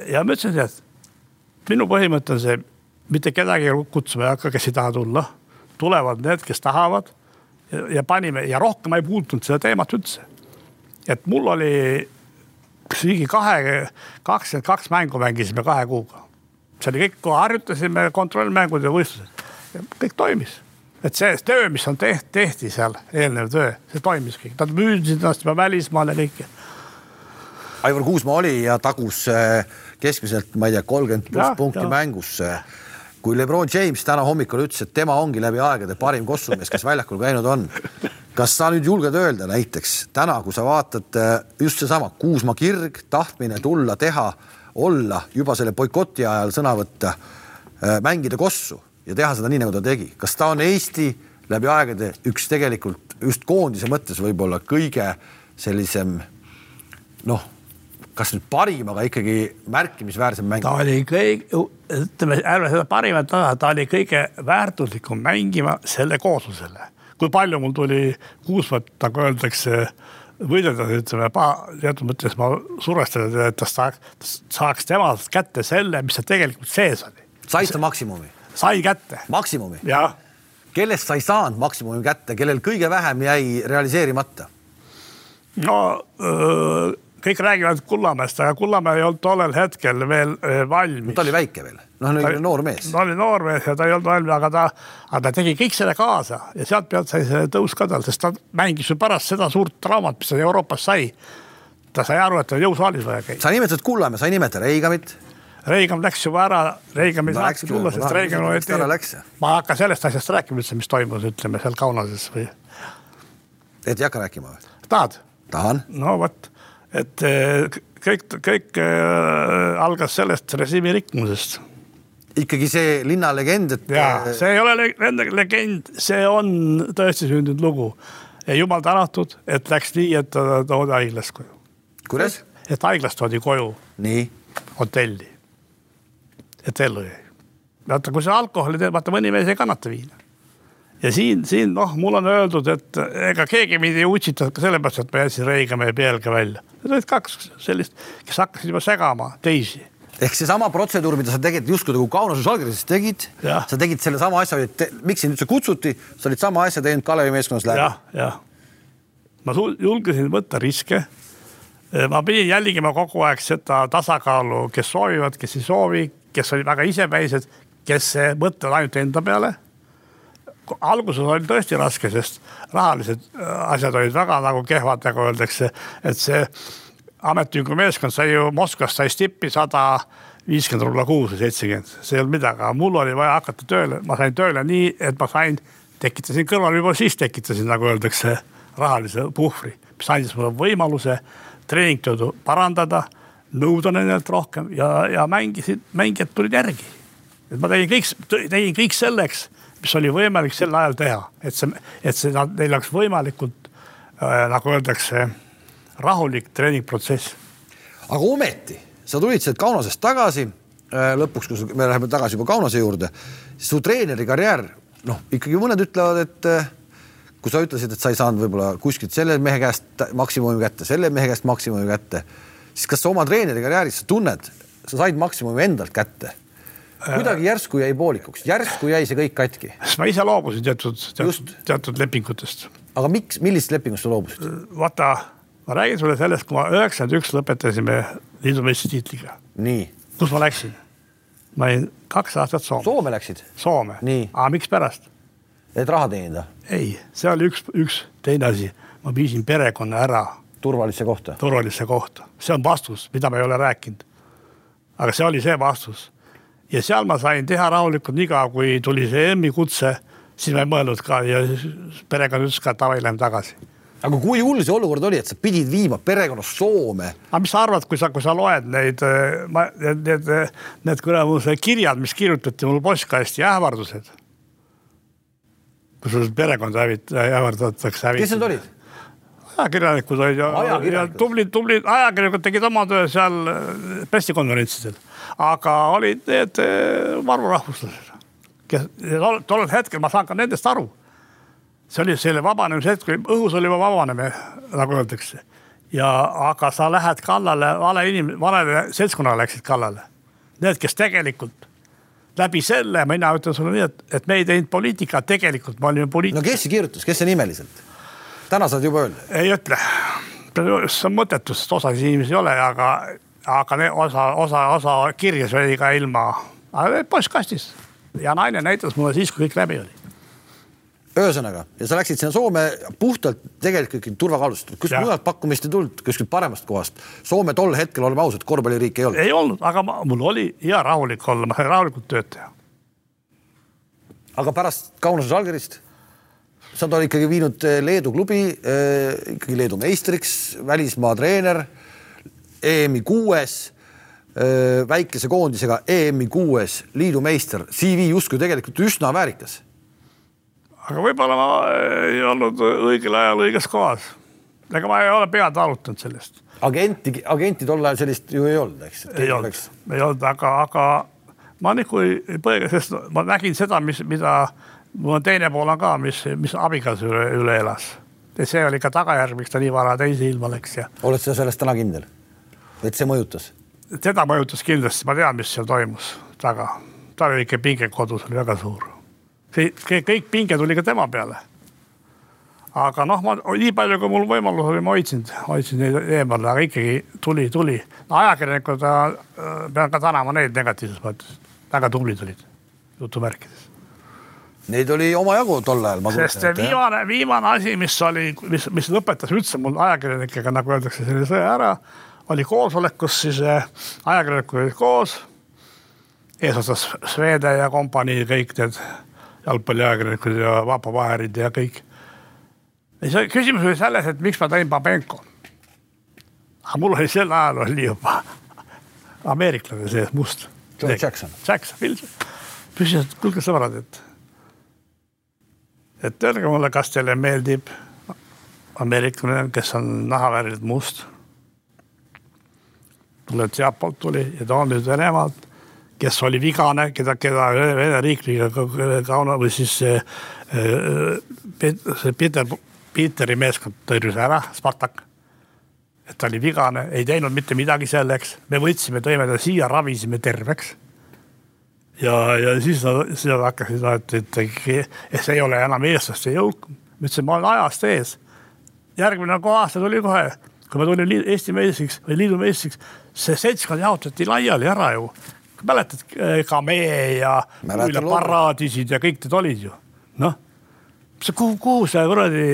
ja ma ütlesin, et minu põhimõte on see, mitte kedagi kutsuma ei hakka, kes ei taha tulla. tulevad need, kes tahavad ja, ja panime ja rohkem ma ei puutunud seda teemat üldse. et mul oli ligi kahe, kakskümmend kaks mängu mängisime kahe kuuga. see oli kõik, harjutasime kontrollmängud ja võistlused kõik toimis et see töö, mis on tehti, tehti seal, eelnev töö, see toimis kõik, nad müüsid ennast juba välismaale kõike Aivar Kuusmaa oli ja tagus äh, keskmiselt, ma ei tea, kolmkümmend pluss punkti jah. mängus. kui Lebron James täna hommikul ütles, et tema ongi läbi aegade parim kossumees, kes väljakul käinud on. kas sa nüüd julged öelda näiteks täna, kui sa vaatad äh, just seesama Kuusmaa kirg, tahtmine tulla, teha, olla juba selle boikoti ajal sõna võtta, mängida kossu ja teha seda nii, nagu ta tegi, kas ta on Eesti läbi aegade üks tegelikult just koondise mõttes võib-olla kõige sellisem noh, kas nüüd parim, aga ikkagi märkimisväärsem mäng ta. oli kõik, ütleme, ärme seda parimat taha, ta oli kõige väärtuslikum mängima selle kooslusele. kui palju mul tuli Kuusmat, nagu öeldakse, võidelda, ütleme, teatud mõttes ma survestada teda, et ta saaks, saaks temalt kätte selle, mis ta tegelikult sees oli. said sa maksimumi, sai kätte, maksimumi, kellest sa ei saanud maksimumi kätte, kellel kõige vähem jäi realiseerimata? no öö, kõik räägivad Kullamäest, aga Kullamäe ei olnud tollel hetkel veel valmis. ta oli väike veel, noh, noor mees. ta oli noor mees ja ta ei olnud valmis, aga ta, aga ta tegi kõik selle kaasa ja sealt pealt sai see tõus ka tal, sest ta mängis ju pärast seda suurt traumat, mis ta Euroopas sai. ta sai aru, et on jõusaalis vaja käia. sa nimetasid Kullamäe, sa ei nimeta Reigamit. Reigam läks juba ära, Reigam ei läks tulla, sest ära läks? ma ei hakka sellest asjast rääkima üldse, mis toimus, ütleme seal Kaunases või et ei hakka rääkima või? tahad? tahan. no vot, et eh, kõik, kõik äh, algas sellest režiimi rikkumisest. ikkagi see linnalegend, et. ja see ei ole legend, see on tõesti sündinud lugu. ja jumal tänatud, et läks nii, et ta toodi haiglast koju. kuidas? et haiglast toodi koju. nii? hotelli. Et ellu jäi. vaata, kui sa alkoholi teed, vaata mõni mees ei kannata viina ja siin, siin noh, mul on öeldud, et ega keegi mind ei utsitanud ka sellepärast, et ma jätsin Reigamäe pealga välja. Need olid kaks sellist, kes hakkasid juba segama teisi ehk seesama protseduur, mida sa tegid justkui nagu Kaunase Žalgirises tegid, sa tegid sellesama asja, et miks sind üldse kutsuti, sa olid sama asja teinud Kalevi meeskonnas läbi ja,. jah, jah. ma julgesin võtta riske. ma pidin jälgima kogu aeg seda tasakaalu, kes soovivad, kes ei soovi, kes olid väga isepäised, kes mõtlevad ainult enda peale. Alguses oli tõesti raske, sest rahalised äh, asjad olid väga nagu kehvad, nagu öeldakse, et see ametiühingu meeskond sai ju Moskvas sai stippi sada viiskümmend rubla kuus või seitsekümmend, see ei olnud midagi, aga mul oli vaja hakata tööle, ma sain tööle nii, et ma sain, tekitasin kõrval juba siis tekitasin, nagu öeldakse, rahalise puhvri, mis andis mulle võimaluse treeningtöödu parandada, nõuda nendelt rohkem ja, ja mängisid, mängijad tulid järgi. et ma tegin kõik, tegin kõik selleks mis oli võimalik sel ajal teha, et see, et see, neil oleks võimalikult äh, nagu öeldakse, rahulik treeningprotsess. aga ometi sa tulid sealt Kaunasest tagasi äh, lõpuks, kui me läheme tagasi juba Kaunase juurde, su treeneri karjäär, noh, ikkagi mõned ütlevad, et äh, kui sa ütlesid, et sa ei saanud võib-olla kuskilt selle mehe käest maksimumi kätte, selle mehe käest maksimumi kätte, siis kas sa oma treeneri karjääris sa tunned, sa said maksimumi endalt kätte kuidagi järsku jäi poolikuks, järsku jäi see kõik katki. ma ise loobusin teatud, teatud, teatud lepingutest. aga miks, millisest lepingust sa loobusid? vaata, ma räägin sulle sellest, kui ma üheksakümmend üks lõpetasime liidu meistritiitliga. nii. kus ma läksin? ma olin kaks aastat Soome. Soome läksid? Soome. aga mikspärast? et raha teenida? ei, see oli üks, üks teine asi. ma viisin perekonna ära. Turvalisse kohta? turvalisse kohta, see on vastus, mida ma ei ole rääkinud. aga see oli see vastus ja seal ma sain teha rahulikult nii kaua, kui tuli see EM-i kutse, siis ma ei mõelnud ka ja perekond ütles ka, et davai, lähme tagasi aga kui hull see olukord oli, et sa pidid viima perekonnast Soome? aga mis sa arvad, kui sa, kui sa loed neid, ma, need, need, need kuramuse kirjad, mis kirjutati mul postkasti, ähvardused. kus perekonda hävit-, ähvardatakse kes need olid? Ajakirjanikud olid ja, ja tublid, tublid ajakirjanikud tegid oma töö seal pressikonverentsidel aga olid need varurahvuslased, kes tollel hetkel ma saan ka nendest aru. see oli selle vabanemise hetk, õhus oli juba vabanemine, nagu öeldakse. ja aga sa lähed kallale, vale inim-, valele seltskonnale läksid kallale. Need, kes tegelikult läbi selle, mina ütlen sulle nii, et, et me ei teinud poliitikat, tegelikult me olime poliitikud. no kes see kirjutas, kes see nimeliselt? Täna saad juba öelda. ei ütle, see on mõttetu, sest osa inimesi ei ole, aga aga osa, osa, osa kirjas oli ka ilma, postkastis ja naine näitas mulle siis, kui kõik läbi oli ühesõnaga, ja sa läksid sinna Soome puhtalt tegelikult ikkagi turvakaalutlustel, kuskilt mujalt pakkumist ei tulnud, kuskilt paremast kohast. Soome tol hetkel, oleme ausad, korvpalliriik ei olnud. ei olnud, aga ma, mul oli hea rahulik olla, ma sain rahulikult tööd teha. aga pärast Kaunase Žalgirist, sa oled ikkagi viinud eh, Leedu klubi äh, ikkagi Leedu meistriks, välismaa treener EM-i kuues, väikese koondisega EM-i kuues liidumeister, CV justkui tegelikult üsna väärikas. aga võib-olla ma ei olnud õigel ajal õiges kohas. ega ma ei ole pead arutanud sellest. agenti, agenti tol ajal sellist ju ei olnud, eks? ei olnud, ei olnud, aga, aga ma nagu ei põega, sest ma nägin seda, mis, mida mul on teine pool on ka, mis, mis abikaasa üle, üle elas. ja see oli ka tagajärg, miks ta nii vara teise ilma läks ja. oled sa selles täna kindel? et see mõjutas? teda mõjutas kindlasti, ma tean, mis seal toimus taga. tal oli ikka pinge kodus oli väga suur. see kõik pinge tuli ka tema peale. aga noh, ma nii palju, kui mul võimalus oli, ma hoidsin, hoidsin neid eemale, aga ikkagi tuli, tuli no,. ajakirjanikud äh,, pean ka tänama neid negatiivses mõttes, väga tublid olid, jutumärkides Neid oli omajagu tol ajal. sest see viimane, viimane asi, mis oli, mis, mis lõpetas üldse mul ajakirjanikega, nagu öeldakse, selle sõja ära oli koosolek, kus siis äh, ajakirjanikud olid koos. eesotsas Swede ja kompanii, kõik need jalgpalliajakirjanikud ja Vapo Vaherid ja kõik. ja see küsimus oli selles, et miks ma tõin Babenko. aga mul oli sel ajal oli juba ameeriklane sees must. Jackson. Jackson, Wilson. küsisin, et kuulge sõbrad, et, et öelge mulle, kas teile meeldib ameeriklane, kes on nahavärvilt must. tuleb sealtpoolt tuli ja ta on nüüd Venemaalt, kes oli vigane, keda, keda Vene riikliga kauna või siis see, see Peter, Peteri meeskond tõrjus ära, Spartak et ta oli vigane, ei teinud mitte midagi selleks, me võtsime, tõime ta siia, ravisime terveks. Ja, ja siis nad, siis nad hakkasid, et, et, et see ei ole enam eestlaste jõuk. ma ütlesin, ma olen ajast ees. järgmine aasta tuli kohe, kui ma tulin Eesti meistriks või liidu meistriks, see seltskond jaotati laiali ära ju. mäletad, Kamee ja Paradiisid ja kõik need olid ju, noh. kuhu, kuhu see kuradi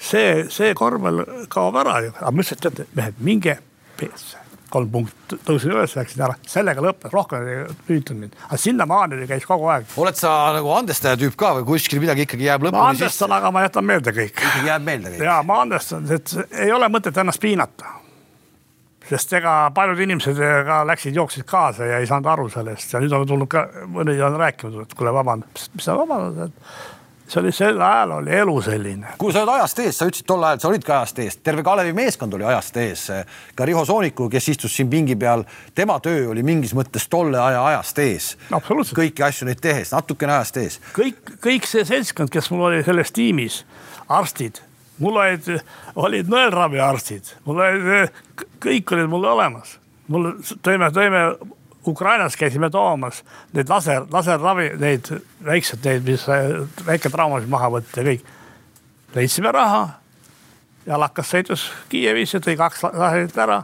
see, see korvpall kaob ära ju, aga ma ütlesin, et teate mehed, minge peesse kolm punkti tõusid üles, läksid ära, sellega lõppes, rohkem ei püütud mind, aga sinnamaani käis kogu aeg. oled sa nagu andestaja tüüp ka või kuskil midagi ikkagi jääb lõpuni ma andestan, aga ma jätan meelde kõik. ikkagi jääb meelde kõik? ja ma andestan, et ei ole mõtet ennast piinata. sest ega paljud inimesed ka läksid, jooksid kaasa ja ei saanud aru sellest ja nüüd on tulnud ka, mõned on rääkinud, et kuule, vabandust, mis sa vabandad, et see oli sel ajal oli elu selline. kuule, sa oled ajast ees, sa ütlesid tol ajal, sa olid ka ajast ees, terve Kalevi meeskond oli ajast ees. ka Riho Sooniku, kes istus siin pingi peal, tema töö oli mingis mõttes tolle aja ajast ees. kõiki asju neid tehes, natukene ajast ees. kõik, kõik see seltskond, kes mul oli selles tiimis, arstid, mul olid, olid nõelraviarstid, mul olid, kõik olid mul olemas. mul tõime, tõime Ukrainas käisime toomas neid laser, laserravi, neid väikseid, neid, mis väiketraumasid maha võtta ja kõik. leidsime raha. jalakas sõitus Kiievis ja tõi kaks laserit ära.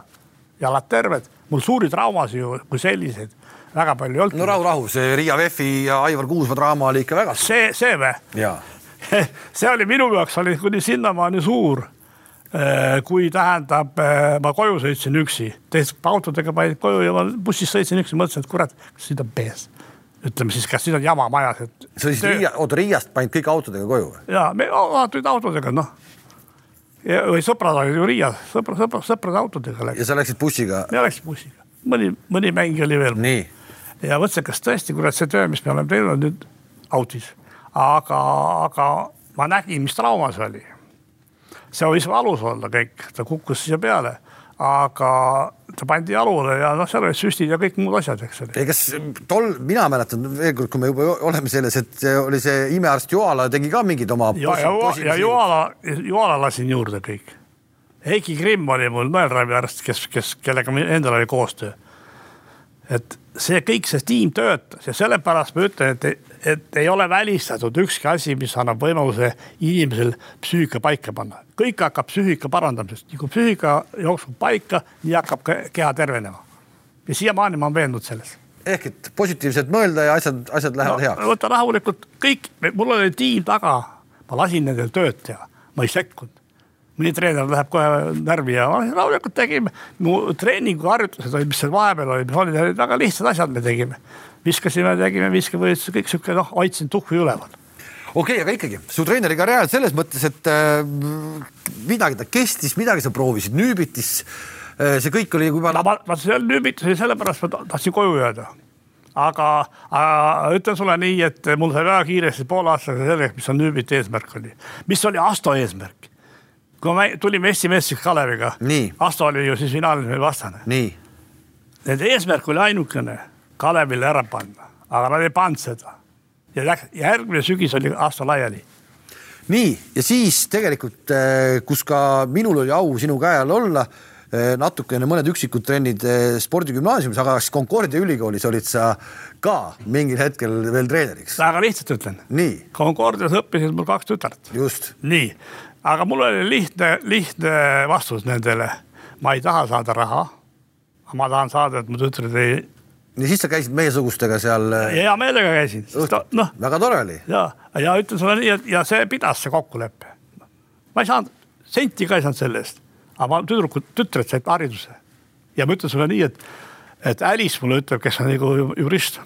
jalad terved, mul suuri traumasid ju kui selliseid väga palju ei olnud. no rahu, rahu, see Riia Vehvi ja Aivar Kuusma draama oli ikka väga. see, see või? see oli minu jaoks oli kuni sinnamaani suur Äh, kui tähendab, äh, ma koju sõitsin üksi, teised autodega panid koju ja ma bussis sõitsin üksi, mõtlesin, et kurat, kas siin on pees. ütleme siis, kas siin on jama majas, et. sa siis Riia, oota Riiast panid kõik autodega koju või? ja me tulid autodega, noh. või sõbrad olid ju Riias, sõpra, sõpra, sõprade autodega läksid. ja sa läksid bussiga? mina läksin bussiga, mõni, mõni mäng oli veel. ja mõtlesin, kas tõesti, kurat, see töö, mis me oleme teinud nüüd autis, aga, aga ma nägin, mis trauma see oli see võis valus olla kõik, ta kukkus siia peale, aga ta pandi jalule ja noh, seal olid süstid ja kõik muud asjad, eks ole. kas tol, mina mäletan veel kord, kui me juba oleme selles, et oli see imearst Joala tegi ka mingid oma. ja, ja, ja Joala, Joala lasin juurde kõik. Heiki Krimm oli mul nõelraviarst, kes, kes, kellega endal oli koostöö. et see kõik, see tiim töötas ja sellepärast ma ütlen, et et ei ole välistatud ükski asi, mis annab võimaluse inimesel psüühika paika panna. kõik hakkab psüühika parandamisest, nii kui psüühika jookseb paika, nii hakkab ka keha tervenema. ja siiamaani ma olen veendunud selles. ehk et positiivselt mõelda ja asjad, asjad lähevad no, heaks. võta rahulikult kõik, mul oli tiim taga, ma lasin nendel tööd teha, ma ei sekkunud mõni treener läheb kohe närvi ja rahulikult tegime. mu treeninguharjutused olid, mis seal vahepeal olid, olid väga lihtsad asjad, me tegime viskasime, tegime viskevõistlusi, kõik sihuke noh, hoidsin tuhhi üleval okei okay,, aga ikkagi su treeneri karjäär selles mõttes, et äh, midagi ta kestis, midagi sa proovisid, Nüübitis äh,. see kõik oli juba. no ma, ma seal Nüübitis oli sellepärast, ma tahtsin koju jääda. aga, aga ütlen sulle nii, et mul sai väga kiiresti poole aastaga selgeks, mis on Nüübiti eesmärk oli, mis oli Asto eesmärk. kui me tulime Eesti meistriks Kaleviga, Asto oli ju siis finaalis meil vastane. Nende eesmärk oli ainukene Kalevile ära panna, aga nad ei pannud seda. ja läks, järgmine sügis oli aasta laiali. nii, ja siis tegelikult, eh, kus ka minul oli au sinu käe all olla, eh, natukene mõned üksikud trennid eh, spordigümnaasiumis, aga siis Concordia ülikoolis olid sa ka mingil hetkel veel treeneriks. väga lihtsalt ütlen. Concordias õppisid mul kaks tütart. just. nii, aga mul oli lihtne, lihtne vastus nendele. ma ei taha saada raha. ma tahan saada, et mu tütred ei ja siis sa käisid meiesugustega seal? Äh, hea meelega käisin. noh, väga tore oli. ja, ja ütlen sulle nii, et ja see pidas see kokkulepe. ma ei saanud, senti ka ei saanud selle eest, aga ma tüdrukud, tütred said hariduse. ja ma ütlen sulle nii, et, et Alice mulle ütleb, kes on nagu jurist,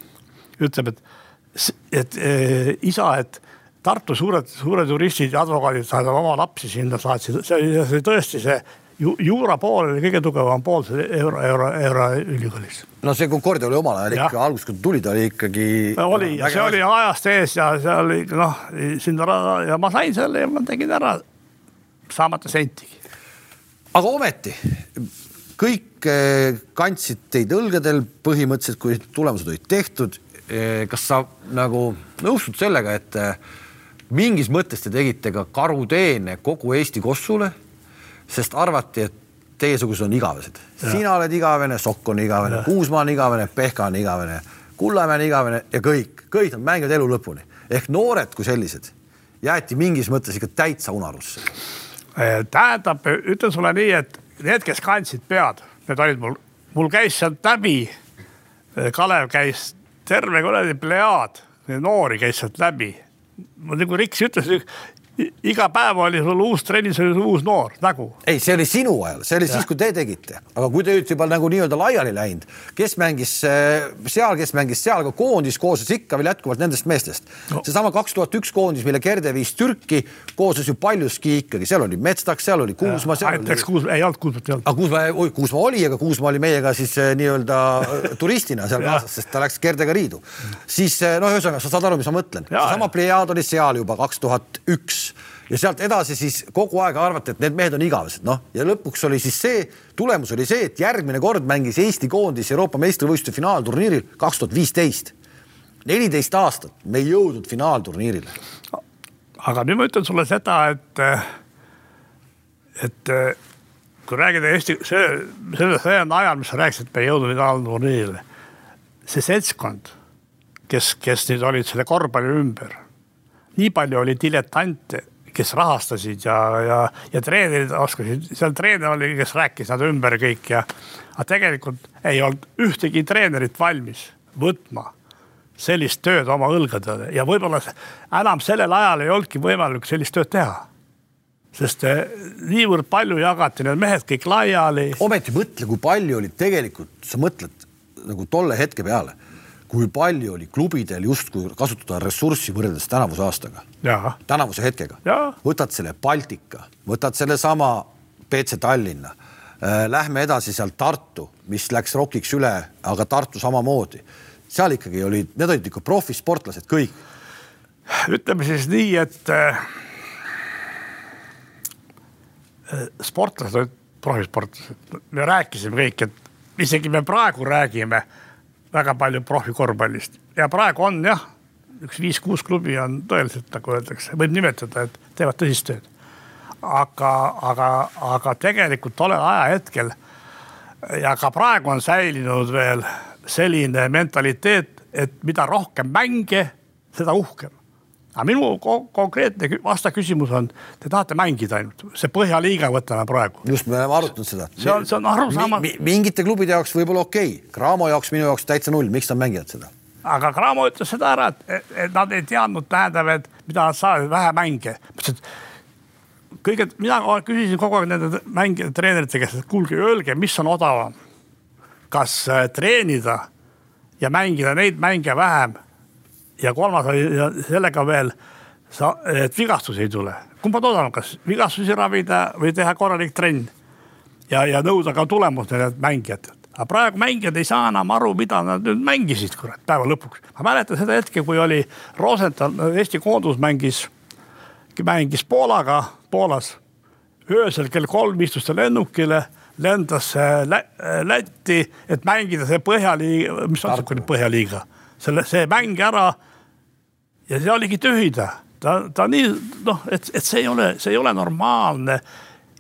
ütleb, et, et e, isa, et Tartu suured, suured juristid ja advokaadid saadavad oma lapsi sinna, saatsid, see oli tõesti see ju, juura pool oli kõige tugevam pool euro, euro, euroülikoolis. no see Concordia oli omal ajal ikka alguses, kui tuli, ta oli ikkagi. oli ja see oli ajast ees ja see oli noh, sinna ja ma sain selle ja ma tegin ära saamata sentigi. aga ometi kõik eh, kandsid teid õlgadel põhimõtteliselt, kui tulemused olid tehtud. Eh, kas sa nagu nõustud sellega, et eh, mingis mõttes te tegite ka karuteene kogu Eesti kossule, sest arvati, et teiesugused on igavesed. sina oled igavene, Sokk on igavene, Kuusmaa on igavene, Pehka on igavene, Kullamäe on igavene ja kõik, kõik nad mängivad elu lõpuni ehk noored kui sellised jäeti mingis mõttes ikka täitsa unarusse. tähendab, ütlen sulle nii, et need, kes kandsid pead, need olid mul, mul käis sealt läbi. Kalev käis terve kuradi plejaad, noori käis sealt läbi. nagu Riks ütles, iga päev oli sul uus trennis, oli sul uus noor nägu. ei, see oli sinu ajal, see oli ja. siis, kui te tegite, aga kui te olite juba nagu nii-öelda laiali läinud, kes mängis äh, seal, kes mängis seal, aga koondis koosnes ikka veel jätkuvalt nendest meestest no.. seesama kaks tuhat üks koondis, mille Gerde viis Türki, koosnes ju paljuski ikkagi, seal oli Metstak, seal oli Kuusma. näiteks Kuusma, ei olnud Kuusmat ei olnud. aga Kuusma, oi Kuusma oli, aga Kuusma oli meiega siis äh, nii-öelda äh, turistina seal kaasas, sest ta läks Gerdega riidu. siis noh, ühesõnaga sa saad aru, mis ma mõtlen. seesama plejaad oli seal juba kaks tuhat üks ja sealt edasi siis kogu aeg arvati, et need mehed on igavesed, noh ja lõpuks oli siis see tulemus oli see, et järgmine kord mängis Eesti koondis Euroopa meistrivõistluste finaalturniiril kaks tuhat viisteist. neliteist aastat me ei jõudnud finaalturniirile. aga nüüd ma ütlen sulle seda, et, et kui räägida Eesti, see, selle sajandi ajal, mis sa rääkisid, et me ei jõudnud finaalturniirile, see seltskond, kes, kes nüüd olid selle korvpalli ümber nii palju oli diletante, kes rahastasid ja, ja, ja treenerid oskasid, seal treener oli, kes rääkis nad ümber kõik ja. aga tegelikult ei olnud ühtegi treenerit valmis võtma sellist tööd oma õlgadele ja võib-olla enam sellel ajal ei olnudki võimalik sellist tööd teha. sest eh, niivõrd palju jagati need mehed kõik laiali. ometi mõtle, kui palju oli tegelikult, sa mõtled nagu tolle hetke peale kui palju oli klubidel justkui kasutada ressurssi võrreldes tänavuse aastaga, tänavuse hetkega. võtad selle Baltika, võtad sellesama BC Tallinna äh,. Lähme edasi sealt Tartu, mis läks rokiks üle, aga Tartu samamoodi. seal ikkagi olid, need olid ikka profisportlased kõik. ütleme siis nii, et äh, sportlased olid profisportlased, me rääkisime kõik, et isegi me praegu räägime väga palju profikorvpallist ja praegu on jah, üks viis-kuus klubi on tõeliselt, nagu öeldakse, võib nimetada, et teevad tõsist tööd. aga, aga, aga tegelikult tollel ajahetkel ja ka praegu on säilinud veel selline mentaliteet, et mida rohkem mänge, seda uhkem aga minu konkreetne vastaküsimus on, te tahate mängida ainult, see Põhjaliiga võtame praegu. just, me oleme arutanud seda. see on, see on arusaamatu mi,. mingite klubide jaoks võib-olla okei okay., Cramo jaoks, minu jaoks täitsa null, miks nad mängivad seda? aga Cramo ütles seda ära, et, et nad ei teadnud, tähendab, et mida nad saavad, vähe mänge. mõtlesin, et kõige, mina küsisin kogu aeg nende mängijate, treenerite käest, et kuulge, öelge, mis on odavam. kas äh, treenida ja mängida neid mänge vähem ja kolmas oli sellega veel, et vigastusi ei tule. kumba toodan, kas vigastusi ravida või teha korralik trenn ja, ja nõuda ka tulemust nendelt mängijatelt. aga praegu mängijad ei saa enam aru, mida nad nüüd mängisid, kurat, päeva lõpuks. ma mäletan seda hetke, kui oli Rosenthal, Eesti koondus mängis, mängis Poolaga, Poolas. öösel kell kolm istus ta lennukile lendas Lä Lätti, et mängida see põhjaliiga, mis on see põhjaliiga, selle, see mäng ära ja see oligi tühida, ta, ta nii noh, et, et see ei ole, see ei ole normaalne.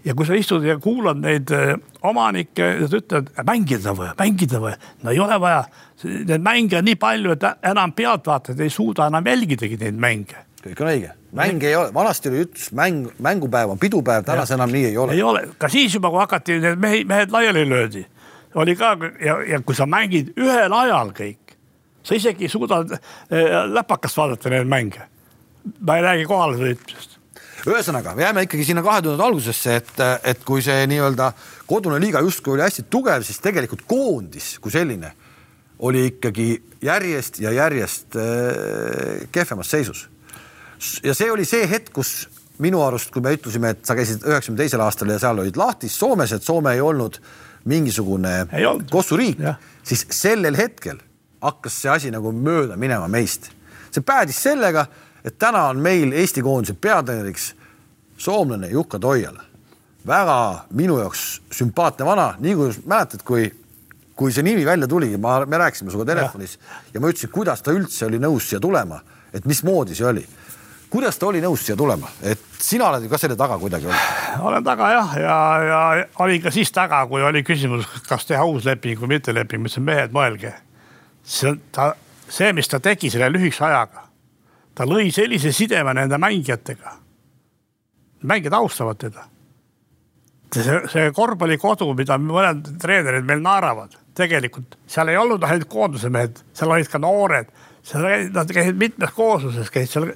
ja kui sa istud ja kuulad neid eh, omanikke, nad ütlevad, mängida või, mängida või, no ei ole vaja. Neid mänge on nii palju, et enam pealtvaatajad ei suuda enam jälgidagi neid mänge kõik on õige, mäng ei ole, vanasti oli ütlus mäng, mängupäev on pidupäev, tänas enam nii ei ole. ei ole, ka siis juba, kui hakati need mehed, mehed laiali löödi, oli ka ja, ja kui sa mängid ühel ajal kõik, sa isegi ei suuda eh, läpakast vaadata neid mänge. ma ei räägi kohalesõitmisest ühesõnaga, jääme ikkagi sinna kahe tuhande algusesse, et, et kui see nii-öelda kodune liiga justkui oli hästi tugev, siis tegelikult koondis kui selline oli ikkagi järjest ja järjest äh, kehvemas seisus. ja see oli see hetk, kus minu arust, kui me ütlesime, et sa käisid üheksakümne teisel aastal ja seal olid lahtis Soomes, et Soome ei olnud mingisugune kossuriik, siis sellel hetkel hakkas see asi nagu mööda minema meist. see päädis sellega, et täna on meil Eesti koondise peatreeneriks soomlane Jukka Toiala. väga minu jaoks sümpaatne vana, nii kui mäletad, kui, kui see nimi välja tuligi, ma, me rääkisime sinuga telefonis ja. ja ma ütlesin, kuidas ta üldse oli nõus siia tulema, et mismoodi see oli kuidas ta oli nõus siia tulema, et sina oled ju ka selle taga kuidagi olnud? olen taga jah, ja, ja, olin ka siis taga, kui oli küsimus, kas teha uus leping või mitte leping, ma ütlesin, mehed, mõelge. See, ta, see, mis ta tegi selle lühikese ajaga, ta lõi sellise sideme nende mängijatega. mängijad austavad teda. see, see korvpallikodu, mida mõned treenerid meil naeravad, tegelikult seal ei olnud ainult koondise mehed, seal olid ka noored seal nad käisid mitmes koosluses, käisid seal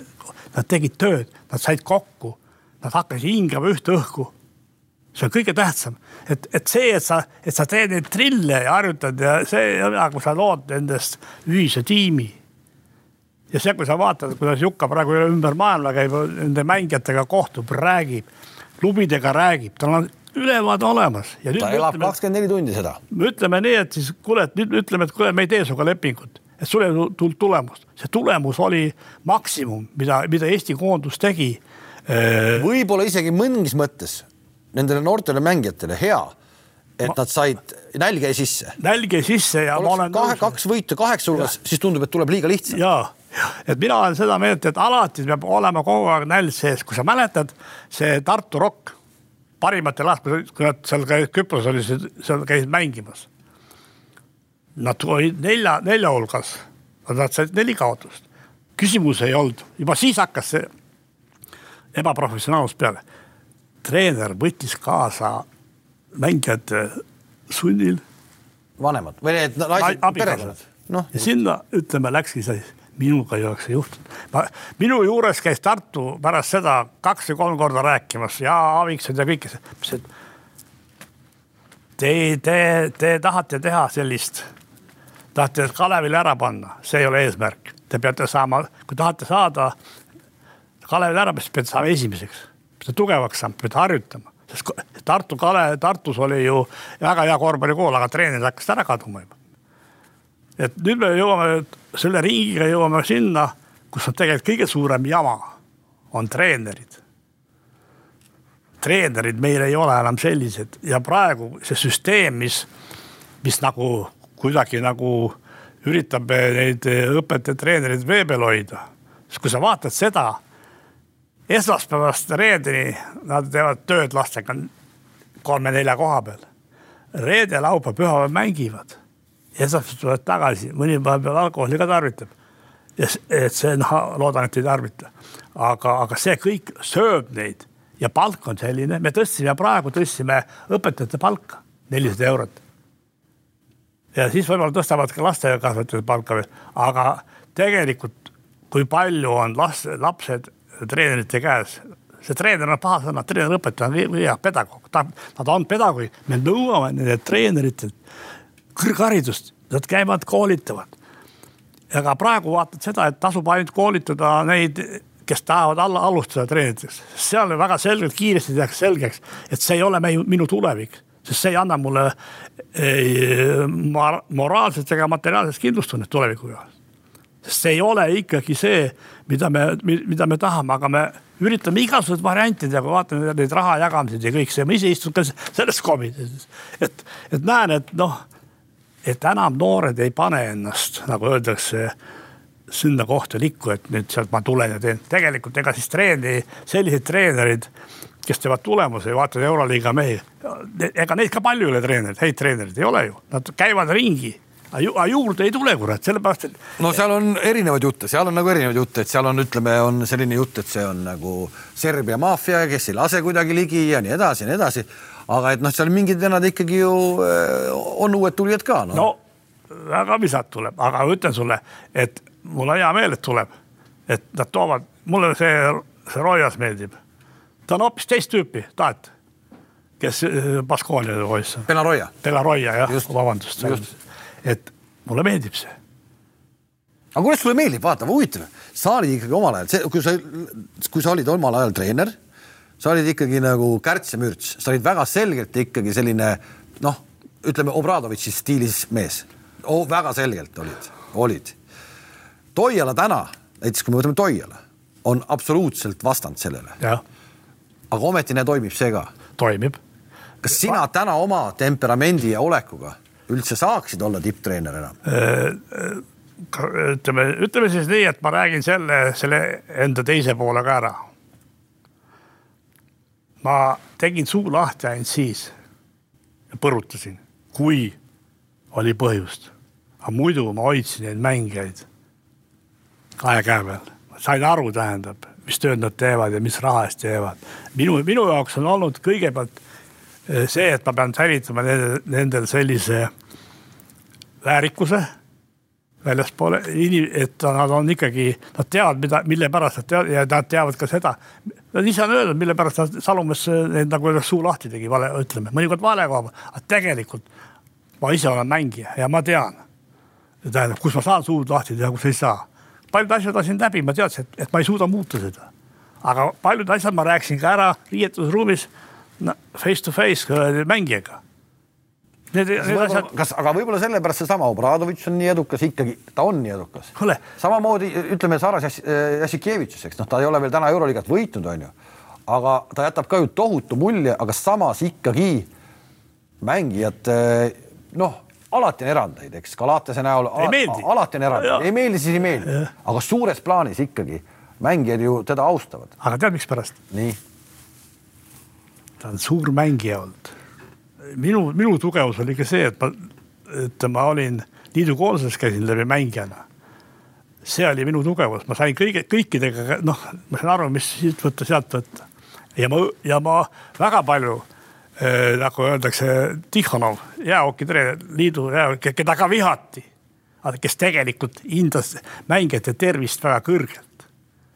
Nad tegid tööd, nad said kokku, nad hakkasid hingama ühte õhku. See on kõige tähtsam, et, et see, et sa, et sa teed neid trille ja harjutad ja see, kui sa lood nendest ühise tiimi. ja see, kui sa vaatad, kuidas Jukka praegu ümber maailma käib, nende mängijatega kohtub, räägib, klubidega räägib, tal on ülevaade olemas. ta elab kakskümmend neli tundi seda. ütleme nii, et siis kuule, et nüüd ütleme, et kuule, me ei tee sinuga lepingut et sul ei tulnud tulemust, see tulemus oli maksimum, mida, mida Eesti koondus tegi. Äh, võib-olla isegi mõningis mõttes nendele noortele mängijatele hea, et ma, nad said, nälg jäi sisse. nälg jäi sisse ja Oleks ma olen. kahe, kaks võitu kaheksa hulgas, siis tundub, et tuleb liiga lihtsalt. ja, et mina olen seda meelt, et alati peab olema kogu aeg nälg sees, kui sa mäletad, see Tartu Rock parimatel aastatel, kui nad seal Küpros oli, seal käisid mängimas Nad olid nelja, nelja hulgas, nad said neli kaotust. küsimus ei olnud, juba siis hakkas see ebaprofessionaalsus peale. Treener võttis kaasa mängijate sunnil. vanemad või need naised, perekonnad. noh, ja sinna ütleme, läkski see minuga ei oleks see juhtunud. ma, minu juures käis Tartu pärast seda kaks või kolm korda rääkimas ja Aaviksed ja kõik, et te, te, te tahate teha sellist tahate Kalevile ära panna, see ei ole eesmärk. Te peate saama, kui tahate saada Kalevile ära, siis peate saama esimeseks, peate tugevaks saama, peate harjutama sest Tartu Kalev, Tartus oli ju väga hea korvpallikool, aga treenerid hakkasid ära kaduma juba. et nüüd me jõuame selle ringiga jõuame sinna, kus on tegelikult kõige suurem jama, on treenerid. treenerid meil ei ole enam sellised ja praegu see süsteem, mis, mis nagu kuidagi nagu üritab neid õpetajaid, treenereid vee peal hoida. sest kui sa vaatad seda, esmaspäevast reedeni nad teevad tööd lastega kolme-nelja koha peal. reede, laupäev, pühapäev mängivad. esmaspäev tulevad tagasi, mõni vahepeal alkoholi ka tarvitab. ja et see, noh, loodan, et ei tarvita. aga, aga see kõik sööb neid ja palk on selline, me tõstsime praegu, tõstsime õpetajate palka nelisada eurot ja siis võib-olla tõstavad ka lasteaiakasvatajate palka veel, aga tegelikult kui palju on laste, lapsed treenerite käes, see treener on paha sõna, treener õpetaja on hea pedagoog, ta, nad on pedagoogid, me nõuame nendelt treeneritelt kõrgharidust, nad käivad, koolitavad. aga praegu vaatad seda, et tasub ainult koolitada neid, kes tahavad alla alustada treeneriteks, seal väga selgelt kiiresti tehakse selgeks, et see ei ole meie, minu tulevik. Sest see ei anna mulle ei, moraalset ega materiaalset kindlustunnet tuleviku jaoks. sest see ei ole ikkagi see, mida me, mida me tahame, aga me üritame igasuguseid variante teha, kui vaatame neid raha jagamiseid ja kõik see, ma ise istun ka selles komitees, et, et näen, et noh, et enam noored ei pane ennast, nagu öeldakse sinna kohta likku, et nüüd sealt ma tulen ja teen. tegelikult ega siis treeni, sellised treenerid kes teevad tulemuse ja vaatavad Euroliiga mehi. ega neid ka palju ei ole treenereid, häid treenereid ei ole ju, nad käivad ringi aga juurde ei tule, kurat, sellepärast et. no seal on erinevaid jutte, seal on nagu erinevaid jutte, et seal on, ütleme, on selline jutt, et see on nagu Serbia maffia, kes ei lase kuidagi ligi ja nii edasi ja nii edasi. aga et noh, seal mingid vennad ikkagi ju eh, on uued tulijad ka no.. no väga visalt tuleb, aga ütlen sulle, et mul on hea meel, et tuleb, et nad toovad, mulle see, see Rojas meeldib ta on hoopis teist tüüpi, Taat, kes äh, Baskonia poiss. Pelaroia. Pelaroia jah, vabandust. Et mulle meeldib see. aga kuidas sulle meeldib, vaata, huvitav, sa olid ikkagi omal ajal, see, kui sa, kui sa olid omal ajal treener, sa olid ikkagi nagu kärts ja mürts, sa olid väga selgelt ikkagi selline noh, ütleme Obradovitši stiilis mees oh,. väga selgelt olid, olid. Toiala täna, näiteks kui me võtame Toiala, on absoluutselt vastand sellele. aga ometine toimib see ka. toimib. kas sina täna oma temperamendi ja olekuga üldse saaksid olla tipptreener enam? Äh, äh, ütleme, ütleme siis nii, et ma räägin selle, selle enda teise poole ka ära ma tegin suu lahti ainult siis ja põrutasin, kui oli põhjust. aga muidu ma hoidsin neid mängijaid kahe käe peal, sain aru, tähendab, mis tööd nad teevad ja mis raha eest teevad. minu, minu jaoks on olnud kõigepealt see, et ma pean säilitama nendel, nendel sellise väärikuse väljaspoole, et nad on ikkagi, nad teavad, mida, mille pärast nad teavad ja nad teavad ka seda. Nad ise on öelnud, mille pärast nad Salumäes need nagu suu lahti tegi, vale, ütleme, mõnikord vale koha peal, aga tegelikult ma ise olen mängija ja ma tean. tähendab, kus ma saan suud lahti teha, kus ei saa. paljud asjad lasin läbi, ma teadsin, et, ma ei suuda muuta seda. aga paljud asjad ma rääkisin ka ära riietusruumis face to face mängijaga Need, need asjad. kas, aga võib-olla sellepärast seesama Obradovitš on nii edukas ikkagi, ta on nii edukas. samamoodi ütleme Saras Jassikevitšus, eks noh, ta ei ole veel täna Euroliigat võitnud, onju, aga ta jätab ka ju tohutu mulje, aga samas ikkagi mängijad noh, alati on erandeid, eks Galatase näol alati on erandeid, ei meeldi, siis ei meeldi, aga suures plaanis ikkagi mängijad ju teda austavad. aga tead, mikspärast? nii. Ta on suur mängija olnud minu, minu tugevus oli ka see, et ma, et ma olin liidukoolses, käisin läbi mängijana. see oli minu tugevus, ma sain kõige, kõikidega, noh, ma sain aru, mis siit võtta, sealt võtta. ja ma, ja ma väga palju äh, nagu öeldakse, Tihhanov, jäähokitreener, liidu jäähoki, keda ka vihati. kes tegelikult hindas mängijate tervist väga kõrgelt.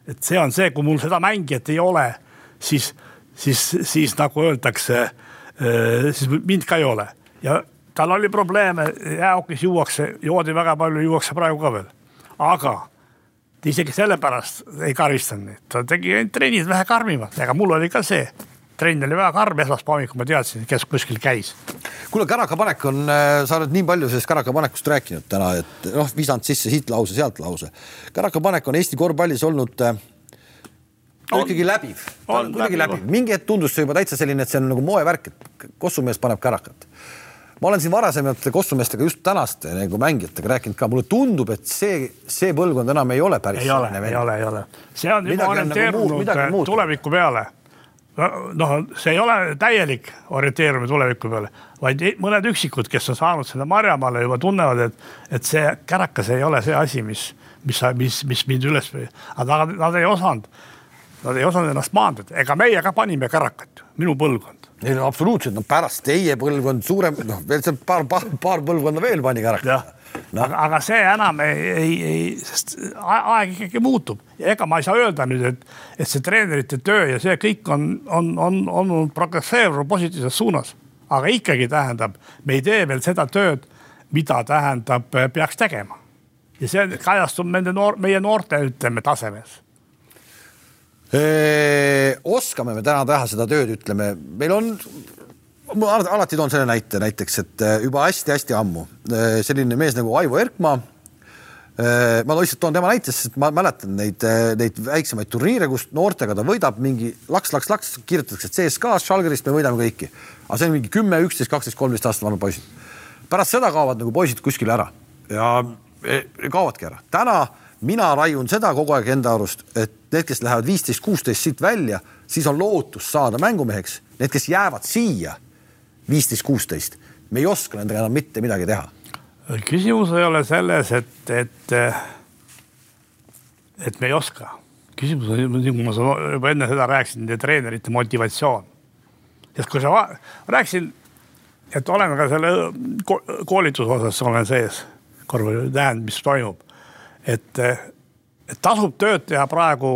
et see on see, kui mul seda mängijat ei ole, siis, siis, siis nagu öeldakse Äh, siis mind ka ei ole. Ja tal oli probleeme, jäähokis juuakse, joodi väga palju, juuakse praegu ka veel, aga isegi sellepärast ei karistanud neid, ta tegi trennid vähe karmimad, ega mul oli ka see. Trenn oli väga karm, esmaspäeva hommikul ma teadsin, kes kuskil käis. kuule, kärakapanek on, äh, sa oled nii palju sellest kärakapanekust rääkinud täna, et noh, visanud sisse siit lause, sealt lause. kärakapanek on Eesti korvpallis olnud äh, on. ikkagi läbiv, on kuidagi läbiv, mingi hetk tundus see juba täitsa selline, et see on nagu moevärk, et kossumees paneb kärakat. ma olen siin varasemate kossumeestega just tänaste nagu mängijatega rääkinud ka, mulle tundub, et see, see põlvkond enam ei ole päris. ei ole, ei ole, ei ole, see on juba orienteerunud nagu tuleviku peale. noh, see ei ole täielik orienteerumine tuleviku peale, vaid mõned üksikud, kes on saanud selle marjamaale, juba tunnevad, et, et see kärakas ei ole see asi, mis, mis, mis, mis mind üles, aga nad ei osanud Nad ei osanud ennast maandada, ega meie ka panime kärakat, minu põlvkond. ei no absoluutselt, no pärast teie põlvkond suurem, noh veel see paar, paar, paar põlvkonda veel pani kärakat. No. aga, aga see enam ei, ei, ei, sest aeg ikkagi muutub ja ega ma ei saa öelda nüüd, et, et see treenerite töö ja see kõik on, on, on, on progresseeruv positiivses suunas. aga ikkagi tähendab, me ei tee veel seda tööd, mida tähendab, peaks tegema. ja see kajastub nende noor, meie noorte, ütleme, tasemes oskame me täna teha seda tööd, ütleme, meil on, ma alati toon selle näite näiteks, et juba hästi-hästi ammu selline mees nagu Aivo Erkmaa. ma lihtsalt toon tema näite, sest ma mäletan neid, neid väiksemaid turniire, kus noortega ta võidab mingi laks, laks, laks, kirjutatakse CSKA-st, Schalgerist, me võidame kõiki. aga see on mingi kümme, üksteist, kaksteist, kolmteist aastat vanad poisid. pärast seda kaovad nagu poisid kuskile ära ja e, kaovadki ära. täna mina raiun seda kogu aeg enda arust, et need, kes lähevad viisteist, kuusteist siit välja, siis on lootus saada mängumeheks. Need, kes jäävad siia viisteist, kuusteist, me ei oska nendega enam mitte midagi teha. küsimus ei ole selles, et, et, et me ei oska. küsimus on, nagu ma juba enne seda rääkisin, treenerite motivatsioon. sest kui sa rääkisin, et olen ka selle koolituse osas olen sees, tähendab, mis toimub et, et tasub tööd teha praegu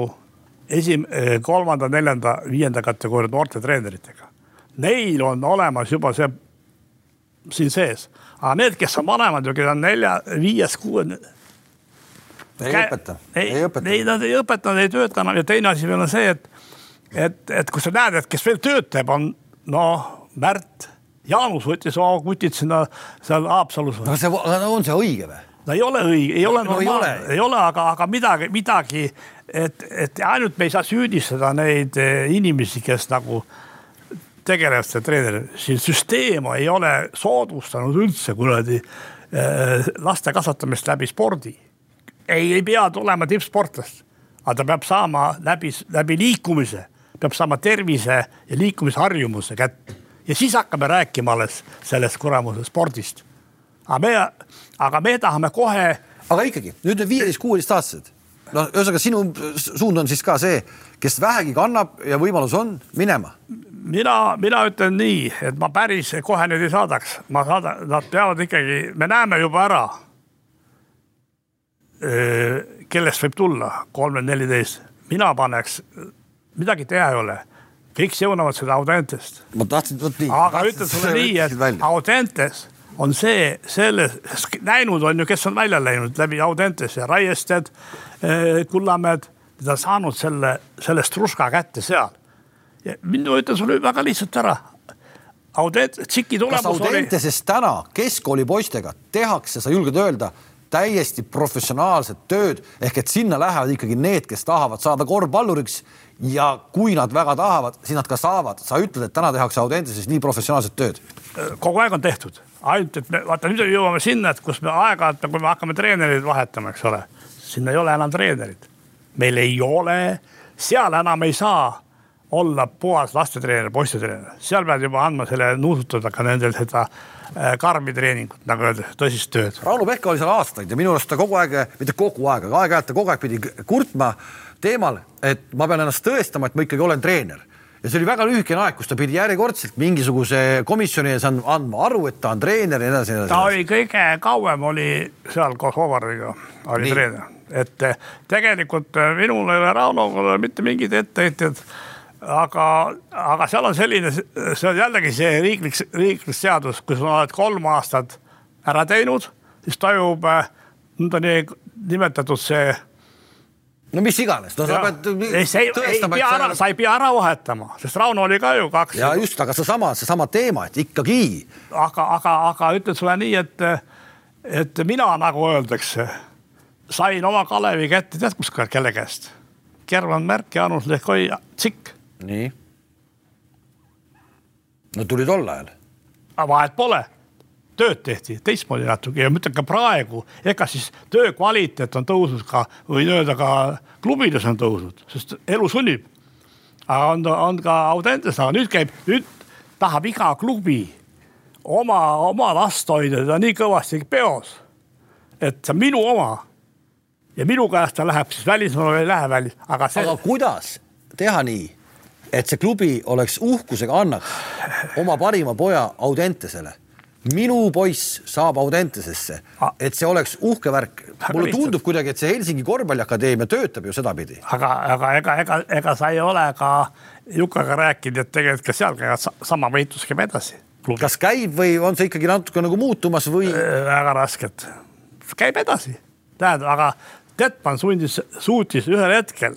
esim-, kolmanda, neljanda, viienda kategooria noorte treeneritega. Neil on olemas juba see siin sees, aga need, kes on vanemad ja kes on nelja, viies, kuues. ei õpeta, ei õpeta. ei, nad ei õpeta, nad ei tööta enam ja teine asi veel on see, et et, et kui sa näed, et kes veel tööd teeb, on noh, Märt, Jaanus võttis oma kutid sinna seal Haapsalus. no see on see õige või? No ei ole õige, ei ole no, normaalne, ei ole, aga, aga midagi, midagi, et, et ainult me ei saa süüdistada neid eh, inimesi, kes nagu tegelevad selle treeneriga, siin süsteem ei ole soodustanud üldse kuradi eh, laste kasvatamist läbi spordi. ei, ei pea tulema tippsportlast, aga ta peab saama läbi, läbi liikumise, peab saama tervise ja liikumisharjumuse kätte. Ja siis hakkame rääkima alles sellest kuramuse spordist. Aga me, aga me tahame kohe. aga ikkagi nüüd need viieteist, kuueteistaastased, no ühesõnaga sinu suund on siis ka see, kes vähegi kannab ja võimalus on minema. mina, mina ütlen nii, et ma päris kohe neid ei saadaks, ma saadan, nad peavad ikkagi, me näeme juba ära. kellest võib tulla kolmkümmend, neliteist, mina paneks, midagi teha ei ole kõik seunavad seda Audentest. ma tahtsin, vot nii. aga ütlen sulle nii, et Audentes on see, selle, näinud on ju, kes on välja läinud läbi Audentese, Raiested, eh, Kullamäed, ta on saanud selle, selle truska kätte seal. mina ütlen sulle väga lihtsalt ära. Audent-, Tšiki tulemus kas Audenteses oli... täna keskkooli poistega tehakse, sa julged öelda, täiesti professionaalset tööd ehk et sinna lähevad ikkagi need, kes tahavad saada korvpalluriks ja kui nad väga tahavad, siis nad ka saavad. sa ütled, et täna tehakse Audenteses nii professionaalset tööd? kogu aeg on tehtud ainult, et me vaata nüüd jõuame sinna, et kus me aeg-ajalt, kui me hakkame treenereid vahetama, eks ole, sinna ei ole enam treenerit. meil ei ole, seal enam ei saa olla puhas lastetreener, poistetreener, seal pead juba andma selle nuusutada ka nendel seda äh, karmi treeningut, nagu öeldakse, tõsist tööd. Rauno Pehka oli seal aastaid ja minu arust ta kogu aeg, mitte kogu aeg, aga aeg-ajalt ta kogu aeg pidi kurtma teemal, et ma pean ennast tõestama, et ma ikkagi olen treener ja see oli väga lühikene aeg, kus ta pidi järjekordselt mingisuguse komisjoni ees andma aru, et ta on treener ja nii edasi. ta oli kõige kauem oli seal koos Ovariga, oli nii. treener, et eh, tegelikult eh, minul ei ole Raunole mitte mingeid etteheiteid aga, aga seal on selline, see on jällegi see riiklik, riiklik seadus, kui sa oled kolm aastat ära teinud, siis toimub nõnda nimetatud see no mis iganes, no sa pead tõestama. sa ei pea ära vahetama, sest Rauno oli ka ju kaks. ja just, aga seesama, seesama teema, et ikkagi. aga, aga, aga ütlen sulle nii, et, et mina nagu öeldakse, sain oma Kalevi kätte, tead, kus kelle käest? German Märk, Jaanus Lehkoi, Tsikk. nii. no tuli tol ajal. vahet pole tööd tehti teistmoodi natuke ja ma ütlen ka praegu, ega siis töö kvaliteet on tõusnud ka, võin öelda ka klubides on tõusnud, sest elu sunnib. aga on, on ka Audentes, aga nüüd käib, nüüd tahab iga klubi oma, oma last hoida, ta nii kõvasti peos. et see on minu oma. ja minu käest ta läheb siis välismaale, ei lähe välis, aga see. aga kuidas teha nii, et see klubi oleks uhkusega annaks oma parima poja Audentesele minu poiss saab Audentesesse, et see oleks uhke värk. mulle tundub kuidagi, et see Helsingi korvpalliakadeemia töötab ju sedapidi. aga, aga ega, ega, ega sa ei ole ka Jukaga rääkinud, et tegelikult ka seal käivad sama võitlus käib edasi. kas käib või on see ikkagi natuke nagu muutumas või? Äh, väga rasket, käib edasi, tähendab, aga Detman sundis, suutis ühel hetkel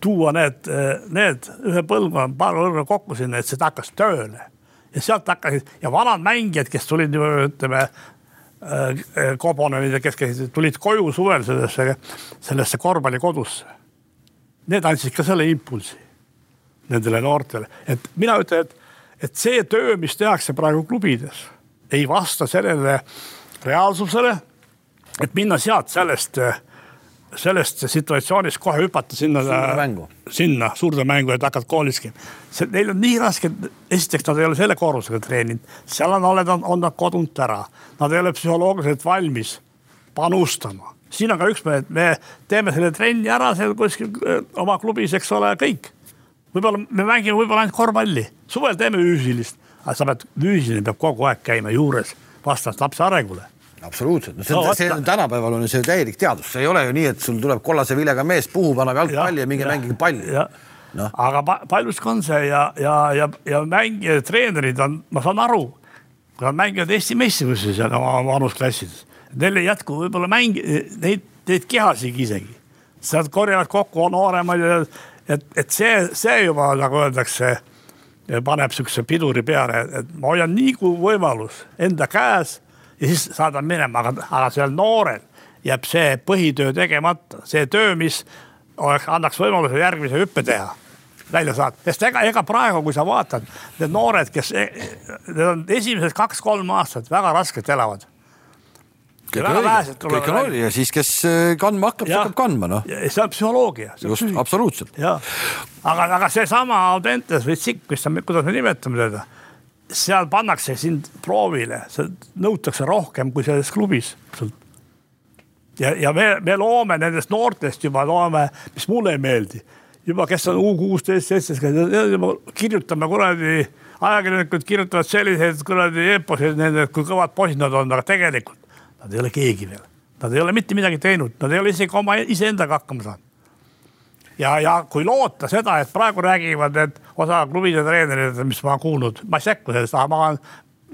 tuua need, need ühe põlvkonna paar põlvkonna kokku sinna, et see hakkas tööle ja sealt hakkasid ja vanad mängijad, kes tulid ütleme äh, Kobonenid ja kes käisid, tulid koju suvel sellesse, sellesse korvpallikodusse. Need andsid ka selle impulsi nendele noortele, et mina ütlen, et, et see töö, mis tehakse praegu klubides, ei vasta sellele reaalsusele, et minna sealt sellest äh, sellest situatsioonist kohe hüpata sinna, sinna suurde mängu, et hakkad koolis käima. Neil on nii raske, esiteks nad ei ole selle koormusega treeninud, seal on, oled, on nad kodunt ära, nad ei ole psühholoogiliselt valmis panustama. siin on ka üks, me teeme selle trenni ära seal kuskil oma klubis, eks ole, kõik. võib-olla me mängime võib-olla ainult korvpalli, suvel teeme füüsilist, aga sa pead, füüsiline peab kogu aeg käima juures vastavalt lapse arengule absoluutselt, no see no,, see on tänapäeval on ju see täielik teadus, see ei ole ju nii, et sul tuleb kollase vilega mees, puhub, annab jalgpalli ja, ja minge mängige palli. No. aga paljuski on see ja, ja, ja, ja mängijad, treenerid on, ma saan aru, nad mängivad Eesti meistrivõistlusi seal oma vanusklassides, neil ei jätku võib-olla mängi-, neid, neid kehasigi isegi. Nad korjavad kokku nooremaid ja, et, et see, see juba nagu öeldakse, paneb siukse piduri peale, et ma hoian nii kui võimalus enda käes ja siis saadan minema, aga, aga sellel noorel jääb see põhitöö tegemata, see töö, mis oleks, annaks võimaluse järgmise hüppe teha välja saada, sest ega, ega praegu, kui sa vaatad, need noored, kes, need on esimesed kaks-kolm aastat väga raskelt elavad. kõik on oli ja siis, kes äh, kandma hakkab, see hakkab kandma, noh. see on psühholoogia. just, absoluutselt. aga, aga seesama Audentes või Sikk, mis sa, kuidas me nimetame teda, seal pannakse sind proovile, nõutakse rohkem kui selles klubis ja, ja me, me loome nendest noortest juba loome, mis mulle ei meeldi, juba kes on U kuusteist, seitseteist, kirjutame kuradi, ajakirjanikud kirjutavad selliseid kuradi eeposeid nende, kui kõvad poisid nad on, aga tegelikult nad ei ole keegi veel. Nad ei ole mitte midagi teinud, nad ei ole isegi oma iseendaga hakkama saanud. Ja, ja kui loota seda, et praegu räägivad need osa klubide treenerid, mis ma kuulnud, ma ei sekku sellest, aga ma olen,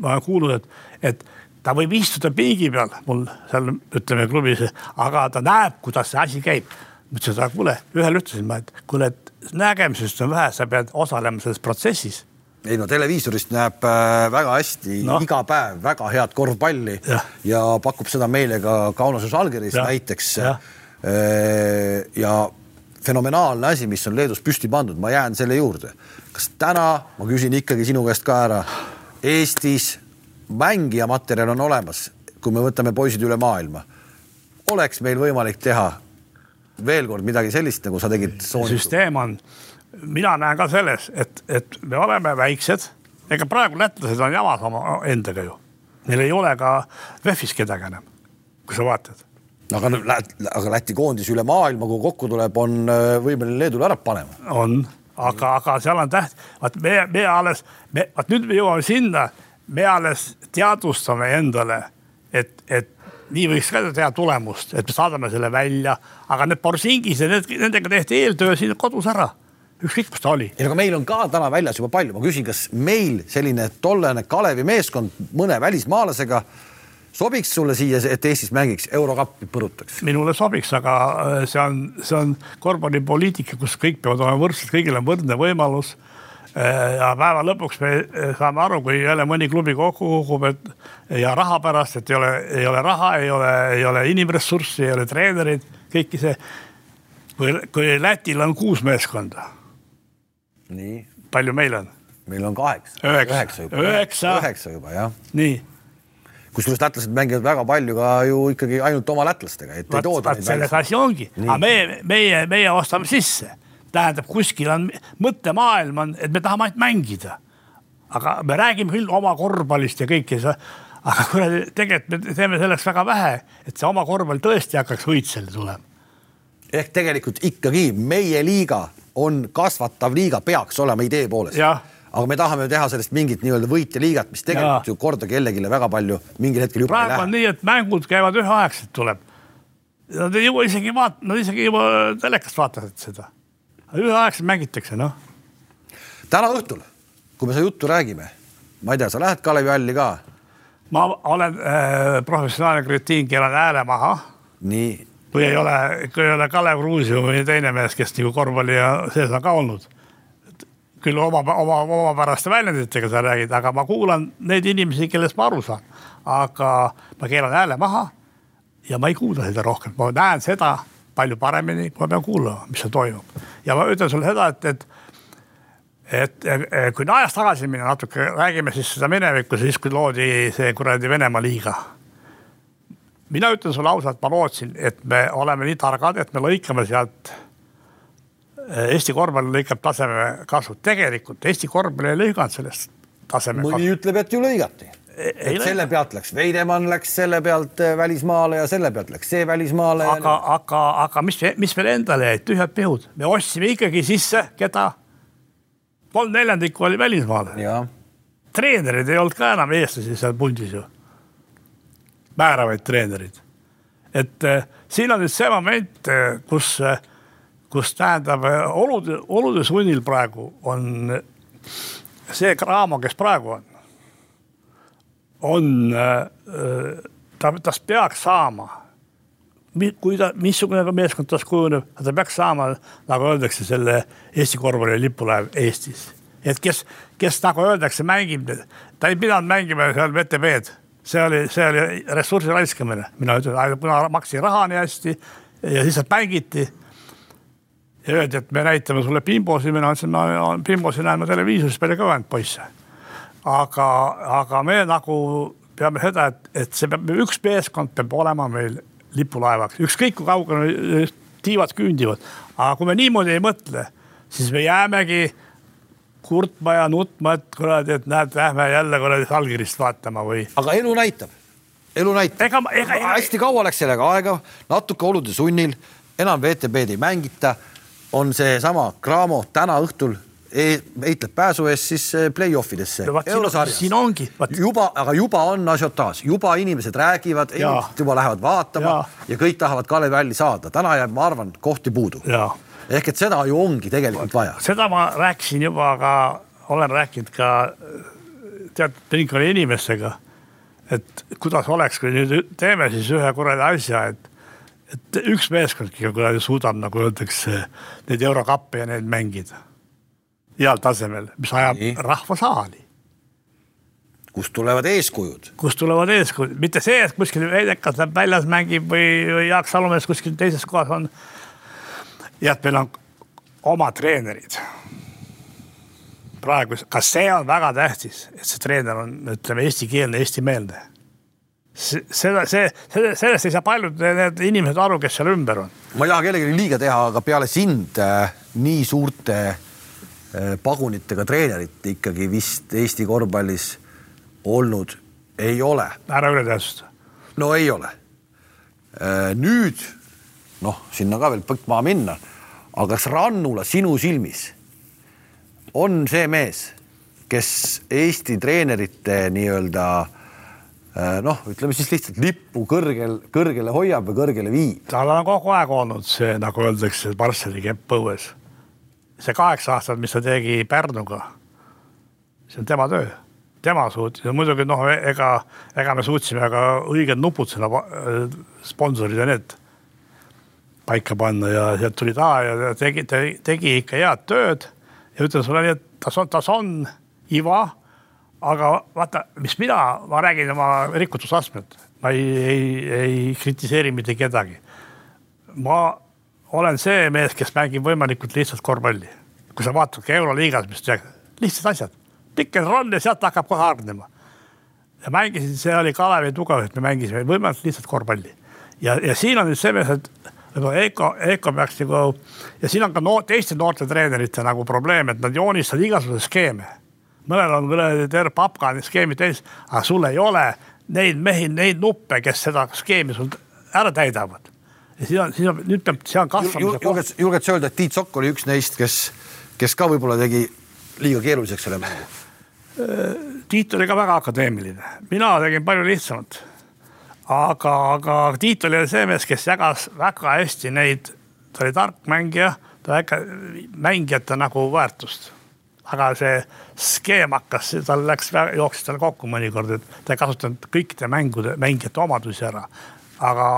ma olen kuulnud, et, et ta võib istuda pingi peal mul seal ütleme klubis, aga ta näeb, kuidas see asi käib. ma ütlesin, et kuule, ühele ütlesin ma, et kuule, et nägemisest on vähe, sa pead osalema selles protsessis ei no televiisorist näeb äh, väga hästi no. iga päev väga head korvpalli ja, ja pakub seda meile ka Kaunases Žalgiris näiteks. ja, äh, ja fenomenaalne asi, mis on Leedus püsti pandud, ma jään selle juurde. kas täna, ma küsin ikkagi sinu käest ka ära, Eestis mängija materjal on olemas, kui me võtame poisid üle maailma, oleks meil võimalik teha veel kord midagi sellist, nagu sa tegid. süsteem on, mina näen ka selles, et, et me oleme väiksed, ega praegu lätlased on jamas oma endaga ju. Neil ei ole ka VEF-is kedagi enam, kui sa vaatad aga, aga Läti koondis üle maailma, kui kokku tuleb, on äh, võimeline Leedule ära panema. on, aga, aga seal on täht-, vaat me, me alles, me, vaat nüüd me jõuame sinna, me alles teadvustame endale, et, et nii võiks ka teha tulemust, et me saadame selle välja, aga need Borsingis ja need, nendega tehti eeltöö siin kodus ära ükskõik, kus ta oli. ei aga meil on ka täna väljas juba palju, ma küsin, kas meil selline tollane Kalevi meeskond mõne välismaalasega sobiks sulle siia, et Eestis mängiks, eurokappi põrutaks? minule sobiks, aga äh, see on, see on korvpallipoliitika, kus kõik peavad olema võrdsed, kõigil on võrdne võimalus Äh, ja päeva lõpuks me äh, saame aru, kui jälle mõni klubi kokku kukub, et ja raha pärast, et ei ole, ei ole raha, ei ole, ei ole inimressurssi, ei ole treenereid, kõiki see. kui, kui Lätil on kuus meeskonda. nii. palju meil on? meil on kaheksa. üheksa juba. üheksa juba jah. nii kusjuures lätlased mängivad väga palju ka ju ikkagi ainult oma lätlastega, et ei tooda selles asi ongi, aga meie, meie, meie ostame sisse. Tähendab, kuskil on mõttemaailm on, et me tahame ainult mängida. aga me räägime küll oma korvpallist ja kõike seda, aga kuradi tegelikult me teeme selleks väga vähe, et see oma korvpall tõesti hakkaks õitsele tulema. ehk tegelikult ikkagi meie liiga on kasvatav liiga, peaks olema idee poolest aga me tahame teha sellest mingit nii-öelda võitjaliigat, mis tegelikult ja. ju korda kellelegi väga palju mingil hetkel juba praegu ei lähe. on nii, et mängud käivad üheaegselt tuleb. Nad ei jõua isegi vaat-, nad isegi juba telekast vaatavad seda üheaegselt mängitakse, noh. täna õhtul, kui me seda juttu räägime, ma ei tea, sa lähed Kalevi halli ka? ma olen äh, professionaalne kretiin, keelan hääle maha. nii. kui ei ole, kui ei ole Kalev Kruusimäe või teine mees, kes nagu korvpalli sees on ka olnud. Küll oma, oma, omapäraste väljenditega sa räägid, aga ma kuulan neid inimesi, kellest ma aru saan. aga ma keelan hääle maha ja ma ei kuula seda rohkem, ma näen seda palju paremini, kui ma pean kuulama, mis seal toimub. ja ma ütlen sulle seda, et, et et kui ajas tagasi minna natuke, räägime siis seda minevikku, siis kui loodi see kuradi Venemaa liiga. mina ütlen sulle ausalt, ma lootsin, et me oleme nii targad, et me lõikame sealt. Eesti korvpall lõikab taseme kasvu, tegelikult Eesti korvpall ei lõiganud sellest taseme. mõni kasvu. ütleb, et ju lõigati selle pealt läks Veidemann läks selle pealt äh, välismaale ja selle pealt läks see välismaale. aga, aga, aga mis, mis meil endale jäid, tühjad pihud, me ostsime ikkagi sisse, keda? kolm neljandikku oli välismaale. treenerid ei olnud ka enam eestlasi seal pundis ju. määravaid treenereid. et äh, siin on nüüd see moment, äh, kus, tähendab olude, olude sunnil praegu on see Cramo, kes praegu on on, äh, ta, tast peaks saama kui ta, missugune meeskond tast kujuneb, ta peaks saama, nagu öeldakse, selle Eesti korvpalli lipulaev Eestis. et kes, kes nagu öeldakse, mängib, ta ei pidanud mängima seal VTV-d, see oli, see oli ressursi raiskamine, mina ütlen, kuna maksin raha nii hästi ja lihtsalt mängiti. Ja öeldi, et me näitame sulle Pimbosi, mina ütlesin, ma Pimbosi näen ma televiisoris palju kõvemaid poisse. aga, aga me nagu peame seda, et, et see peab, üks meeskond peab olema meil lipulaevaks, ükskõik kui kaugele tiivad küündivad. aga kui me niimoodi ei mõtle, siis me jäämegi kurtma ja nutma, et kuradi, et näed, lähme jälle kuradi allkirjast vaatama või. aga elu näitab, elu näitab. ega, ega, ega... hästi kaua läks sellega aega, natuke olude sunnil, enam VTB-d ei mängita. On seesama Cramo täna õhtul heitleb pääsu eest siis eh, play-off idesse no,. siin ongi. juba, aga juba on asiotaaž, juba inimesed räägivad, inimesed juba lähevad vaatama ja. ja kõik tahavad Kalevi Halli saada, täna jääb, ma arvan, kohti puudu. ehk et seda ju ongi tegelikult vaja. seda ma rääkisin juba ka, olen rääkinud ka teatud ringkonna inimestega. et kuidas oleks, kui nüüd teeme siis ühe kuradi asja, et et üks meeskondki kuradi suudab, nagu öeldakse, neid eurokappe ja neid mängida heal tasemel, mis ajab Nii. rahva saali. kust tulevad eeskujud? kust tulevad eeskujud, mitte see, et kuskil Veidekas läheb väljas mängib või, või Jaak Salumees kuskil teises kohas on. ja et meil on oma treenerid. praegu, ka see on väga tähtis, et see treener on, ütleme, eestikeelne, eestimeelne seda, see, sellest ei saa paljud need inimesed aru, kes seal ümber on. ma ei taha kellelegi liiga teha, aga peale sind äh, nii suurte Äh, pagunitega treenerit ikkagi vist Eesti korvpallis olnud ei ole. ära üle tähtsusta. no ei ole. Äh, nüüd noh, sinna ka veel põkk maha minna, aga kas Rannula sinu silmis on see mees, kes Eesti treenerite nii-öelda äh, noh, ütleme siis lihtsalt lippu kõrgel, kõrgele hoiab või kõrgele viib? tal on kogu aeg olnud see, nagu öeldakse, Barsseli kepp õues see kaheksa aastat, mis ta tegi Pärnuga, see on tema töö, tema suutis muidugi noh, ega, ega me suutsime ka õiged nupud sinna sponsorid ja need paika panna ja sealt tuli ta ja tegi, tegi ikka head tööd ja ütlen sulle nii, et tas on, tas on iva. Aga vaata, mis mina, ma räägin oma rikutusastmet, ma ei, ei, ei kritiseeri mitte kedagi. ma olen see mees, kes mängib võimalikult lihtsalt korvpalli. kui sa vaatad ka Euroliigas, mis lihtsad asjad, pick and roll ja sealt hakkab kohe hargnema. ja mängisin, see oli Kalevi tugev, et me mängisime võimalikult lihtsalt korvpalli. ja, ja siin on nüüd see mees, et võib-olla Eiko, Eiko peaks nagu ja siin on ka noor, teiste noorte treenerite nagu probleem, et nad joonistavad igasuguseid skeeme. Mõnel on kuradi terve papka skeemid täis, aga sul ei ole neid mehi, neid nuppe, kes seda skeemi sul ära täidavad ja siis on, siis on, nüüd peab, see on kasvamise koht. julged, julged sa öelda, et Tiit Sokk oli üks neist, kes, kes ka võib-olla tegi liiga keeruliseks selle mängu? Tiit oli ka väga akadeemiline, mina tegin palju lihtsamalt. aga, aga Tiit oli see mees, kes jagas väga hästi neid, ta oli tark mängija, ta äkki mängijate nagu väärtust. Aga see skeem hakkas, tal läks, jooksis tal kokku mõnikord, et ta ei kasutanud kõikide mängude, mängijate omadusi ära. aga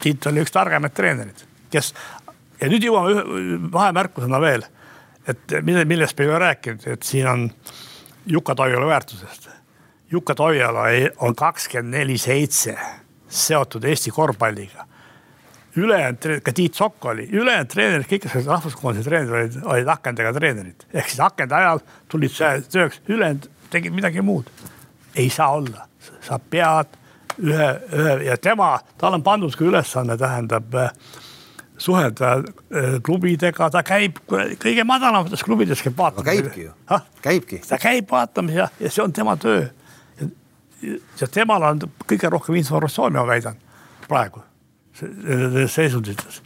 Tiit oli üks targemaid treenereid, kes ja nüüd jõuame ühe vahemärkusena veel, et mille, millest me ei ole rääkinud, et siin on Juka Toiala väärtusest. Juka Toiala on kakskümmend neli seitse seotud Eesti korvpalliga. Ülejäänud, ka Tiit Sokk oli, ülejäänud treenerid, kõik, olid rahvuskoondise treenerid, olid, olid akendega treenerid. ehk siis akende ajal tulid tööks, ülejäänud tegid midagi muud. ei saa olla, sa pead ühe, ühe ja tema, tal on pandud ka ülesanne, tähendab äh, suhelda äh, klubidega, ta käib kõige madalamates klubides käib vaatamas. käibki ju, käibki. ta käib vaatamas ja, ja see on tema töö. ja temal on kõige rohkem informatsiooni, ma väidan praegu seisundites.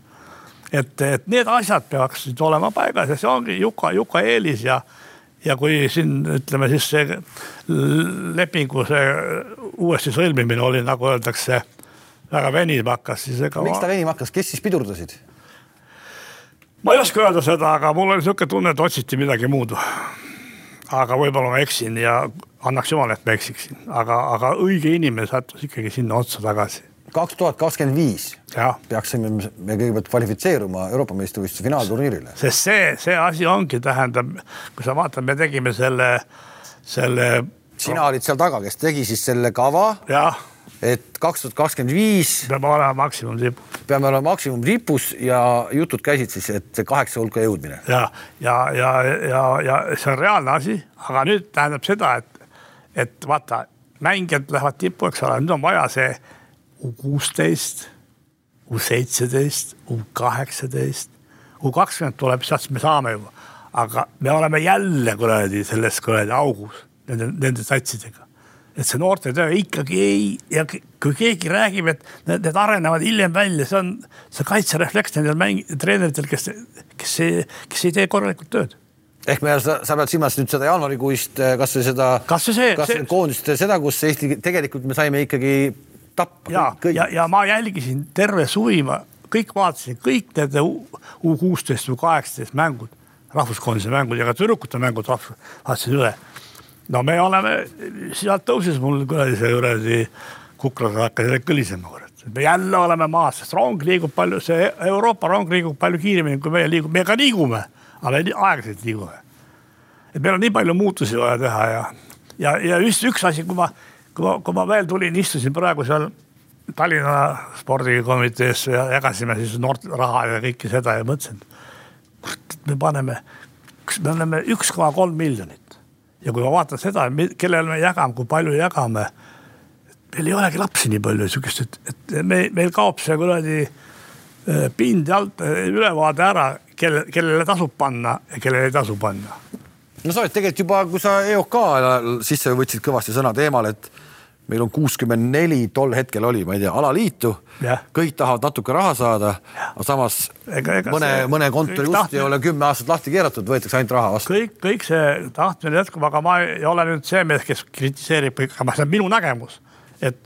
et, et need asjad peaksid olema paigas ja see ongi Juka, Juka eelis ja ja kui siin ütleme siis see lepingu see uuesti sõlmimine oli, nagu öeldakse, väga venima hakkas, siis ega. miks ta venima hakkas, kes siis pidurdasid? ma ei oska öelda seda, aga mul oli niisugune tunne, et otsiti midagi muud. aga võib-olla ma eksin ja annaks jumal, et ma eksiksin, aga, aga õige inimene sattus ikkagi sinna otsa tagasi. Kaks tuhat kakskümmend viis peaksime me- kõigepealt kvalifitseeruma Euroopa meistrivõistluse finaalturniirile. sest see, see asi ongi, tähendab, kui sa vaatad, me tegime selle, selle sina olid seal taga, kes tegi siis selle kava, et kaks tuhat kakskümmend viis peab olema maksimumtipp peame olema maksimumtipus ja jutud käisid siis, et kaheksa hulka jõudmine. ja, ja, ja, ja, ja see on reaalne asi, aga nüüd tähendab seda, et, et vaata, mängijad lähevad tippu, eks ole, nüüd on vaja see U kuusteist, U seitseteist, U kaheksateist, U kakskümmend tuleb, sealt me saame juba, aga me oleme jälle kuradi selles kuradi augus nende, nende satsidega et see noortetöö ikkagi ei ja kui keegi räägib, et need, need arenevad hiljem välja, see on see kaitserefleks nendel mäng-, treeneritel, kes, kes ei, kes ei tee korralikult tööd. ehk me, sa, sa pead silmas nüüd seda jaanuarikuist kasvõi seda, Kas või see- kas see- see... koondist, seda, kus Eesti tegelikult me saime ikkagi tappa ja, ja, ja ma jälgisin terve suvi, ma kõik vaatasin, kõik need U kuusteist, U kaheksateist mängud, rahvuskoondise mängud ja ka tüdrukute mängud vaatasin üle. no me oleme, sealt tõusis mul kuradi see kuradi kukraga hakkas kõlisema, kurat. me jälle oleme maas, sest rong liigub palju, see Euroopa rong liigub palju kiiremini, kui meie liigume, me ka liigume, aga me aeglaselt liigume et meil on nii palju muutusi vaja teha ja, ja, ja just üks asi, kui ma, kui ma, kui ma veel tulin, istusin praegu seal Tallinna spordikomitees ja jagasime siis noort raha ja kõike seda ja mõtlesin, et me paneme, me oleme üks koma kolm miljonit ja kui ma vaatan seda, kellele me jagame, kui palju jagame. meil ei olegi lapsi nii palju sihukest, et, et me, meil kaob see kuradi eh, pind alt eh, ülevaade ära, kelle, kellele tasub panna ja kellele ei tasu panna no sa oled tegelikult juba, kui sa EOK sisse võtsid kõvasti sõna teemal, et meil on kuuskümmend neli, tol hetkel oli, ma ei tea, alaliitu kõik tahavad natuke raha saada, aga samas Ega- ega mõne see-, mõne kontori ust tahtmine- ei ole kümme aastat lahti keeratud, võetakse ainult raha vastu. kõik, kõik see tahtmine jätkub, aga ma ei ole nüüd see mees, kes kritiseerib aga see on minu nägemus, et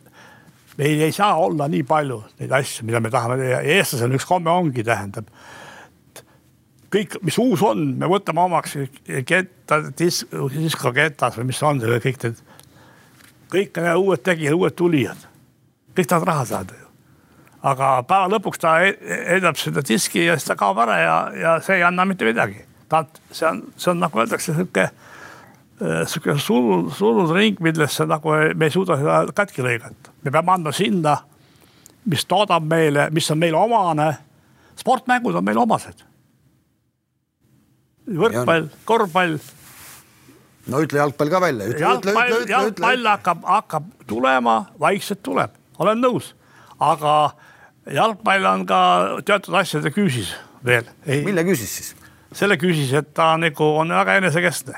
meil ei saa olla nii palju neid asju, mida me tahame teha eestlasel üks komme ongi, tähendab. kõik, mis uus on, me võtame omaks ketas või mis see on, kõik need, kõik need uued tegijad, uued tulijad, kõik tahavad raha saada ju aga päeva lõpuks ta e- heidab seda diski ja siis ta kaob ära ja, ja see ei anna mitte midagi. ta, see on, see on nagu öeldakse sihuke, sihuke surnud, surnud ring, millesse nagu me ei suuda seda katki lõigata. me peame andma sinna, mis toodab meile, mis on meile omane. sportmängud on meile omased. võrkpall, korvpall no ütle jalgpall ka välja, jalgpall jalgpall. hakkab, hakkab tulema, vaikselt tuleb, olen nõus, aga jalgpall on ka teatud asjade küüsis veel. mille küsis siis? selle küüsis, et ta nagu on väga enesekeskne.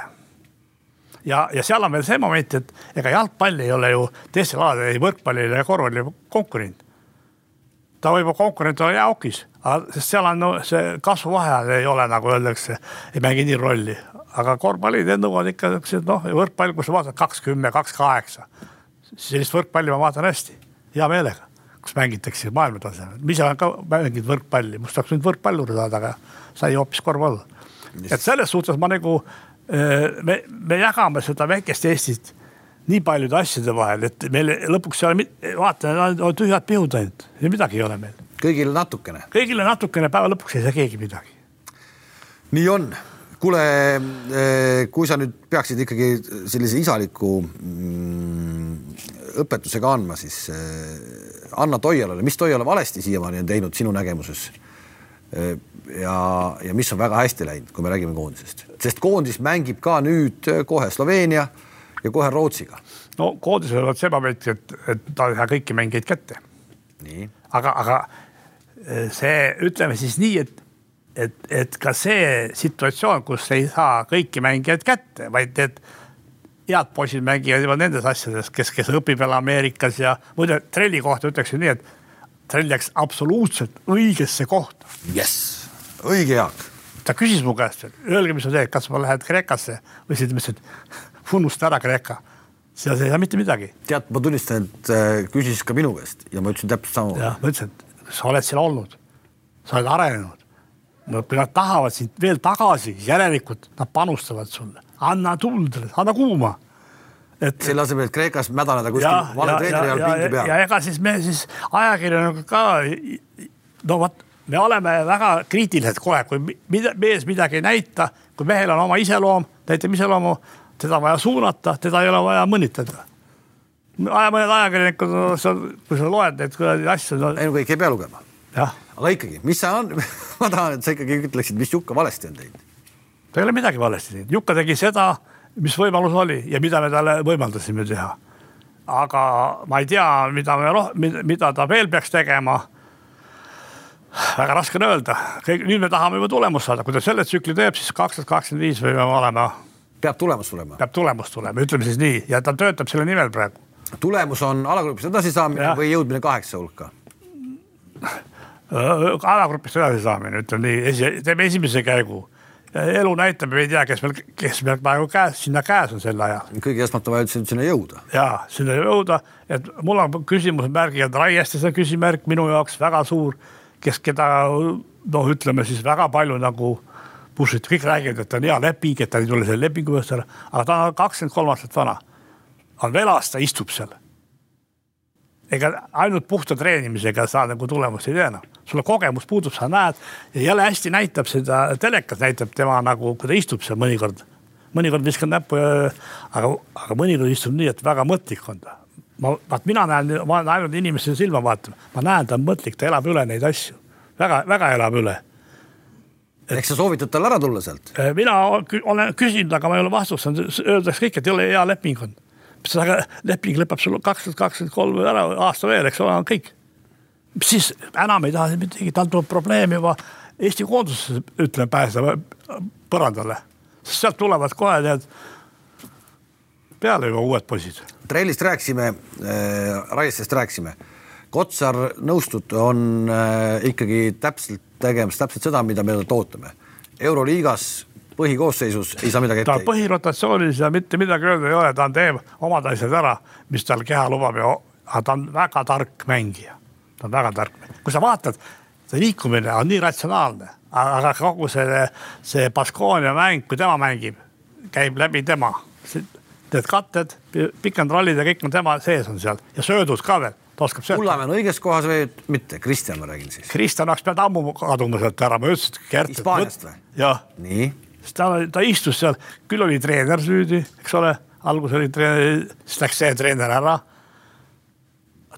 ja, ja seal on veel see moment, et ega jalgpall ei ole ju teistel aladel ei võrkpallil ega korvpallil konkurent. ta võib konkurent olla jääokis, sest seal on no, see kasvuvahe ei ole nagu öeldakse, ei mängi nii rolli, aga korvpallid nõuavad ikka siuksed noh, võrkpall, kus sa vaatad kaks kümme, kaks kaheksa. sellist võrkpalli ma vaatan hästi, hea meelega, kus mängitakse maailma tasemel, ise olen ka mänginud võrkpalli, must tahaks nüüd võrkpallur saada, aga sai hoopis korvpall. et selles suhtes ma nagu, me, me jagame seda väikest Eestit nii paljude asjade vahel, et meil lõpuks ei ole, vaata, on tühjad pihud ainult ja midagi ei ole meil. kõigile natukene. kõigile natukene, päeva lõpuks ei saa keegi midagi. nii on. kuule, kui sa nüüd peaksid ikkagi sellise isaliku mm, õpetusega andma, siis eh, anna Toialale, mis Toiala valesti siiamaani on teinud sinu nägemuses? ja, ja mis on väga hästi läinud, kui me räägime koondisest, sest koondis mängib ka nüüd kohe Sloveenia ja kohe Rootsiga. no koondisel on see moment, et, et ta ei saa kõiki mängijaid kätte, aga, aga eh, see, ütleme siis nii, et, et, et ka see situatsioon, kus ei saa kõiki mängijaid kätte, vaid need head poisid mängivad juba nendes asjades, kes, kes õpib veel Ameerikas ja muide trelli kohta ütleksin nii, et trell läks absoluutselt õigesse kohta. jess, õige Jaak. ta küsis mu käest, et öelge, mis sa teed, kas ma lähen Kreekasse või siis ma ütlesin, et unusta ära Kreeka. seal sa ei saa mitte midagi. tead, ma tunnistan, et äh, küsis ka minu käest ja ma ütlesin täpselt sama. jah, ma ütlesin, et sa oled seal olnud, sa oled arenenud. Kui nad tahavad sind veel tagasi, järelikult nad panustavad sulle, anna tuld, anna kuuma. et selle asemel, et Kreekas mädaneda kuskil vale treeneri all pingi peal. ja ega siis me siis ajakirjanikud ka, no vot, me oleme väga kriitilised kohe, kui mida, mees midagi ei näita, kui mehel on oma iseloom, näitab iseloomu, teda vaja suunata, teda ei ole vaja mõnitada mõned ajakirjanikud, kui sa loed neid asju no.... ei no kõik ei pea lugema. Aga ikkagi, mis on ma tahan, et sa ikkagi ütleksid, mis Jukka valesti on teinud. ta ei ole midagi valesti teinud, Jukka tegi seda mis võimalus oli ja mida me talle võimaldasime teha. aga ma ei tea, mida me, mida ta veel peaks tegema. väga raske on öelda, nüüd me tahame juba tulemust saada, kui ta selle tsükli teeb, siis kaks tuhat kakskümmend viis võime olema. peab tulemus tulema. peab tulemus tulema, ütleme siis nii ja ta töötab selle nimel praegu. tulemus on alagrupist edasisaamine või jõudmine kaheksa hulka? alagrupist edasisaamine, ütleme nii, teeme esimese käigu elu näitab, me ei tea, kes meil, kes meil praegu käes, sinna käes on sel ajal. kõige esmalt on vaja üldse sinna jõuda. ja sinna jõuda, et mul on küsimusmärgi all Raieste küsimärk minu jaoks väga suur, kes, keda noh, ütleme siis väga palju nagu push iti, kõik räägivad, et ta on hea leping, et ta ei tule selle lepingu eest ära, aga ta on kakskümmend kolm aastat vana. on veel aasta, istub seal ega ainult puhta treenimisega sa nagu tulemust ei tee enam. Sul kogemus puudub, sa näed ja jälle hästi näitab seda, telekas näitab tema nagu, kui ta istub seal mõnikord. mõnikord viskan näppu aga, aga mõnikord istub nii, et väga mõtlik on ta. ma, vaat mina näen, ma olen ainult inimeste silma vaatama, ma näen, ta on mõtlik, ta elab üle neid asju. väga, väga elab üle ehk sa soovitad tal ära tulla sealt? mina olen küsinud, aga ma ei ole vastust saanud, öeldakse kõik, et ei ole hea leping on aga leping lõpeb sul kaks tuhat kakskümmend kolm ära, aasta veel, eks ole, on kõik. Siis enam ei taha midagi, tal tuleb probleem juba Eesti koonduses, ütleme, pääseda põrandale, sest sealt tulevad kohe need peale juba uued poisid. trellist rääkisime äh,, Raiestest rääkisime. Kotsar, nõustud, on äh, ikkagi täpselt tegemas täpselt seda, mida me ootame. euroliigas põhikoosseisus ei saa midagi ette. ta põhirotatsioonis ja mitte midagi öelda ei ole, ta teeb omad asjad ära, mis tal keha lubab ja, aga ta on väga tark mängija. Ta on väga tark, kui sa vaatad, see liikumine on nii ratsionaalne, aga kogu see, see Baskonia mäng, kui tema mängib, käib läbi tema. Need katted, pikk and roll'id ja kõik on tema sees on seal ja söödud ka veel ta oskab sööta. Kullamäe on õiges kohas või mitte, Kristjan ma räägin siis. Kristjan oleks pidanud ammu kaduma sealt ära, ma ütlesin, et Gert. Hispaaniast või? jah. nii siis ta, ta istus seal, küll oli treener süüdi, eks ole, alguses oli treener, siis läks see treener ära.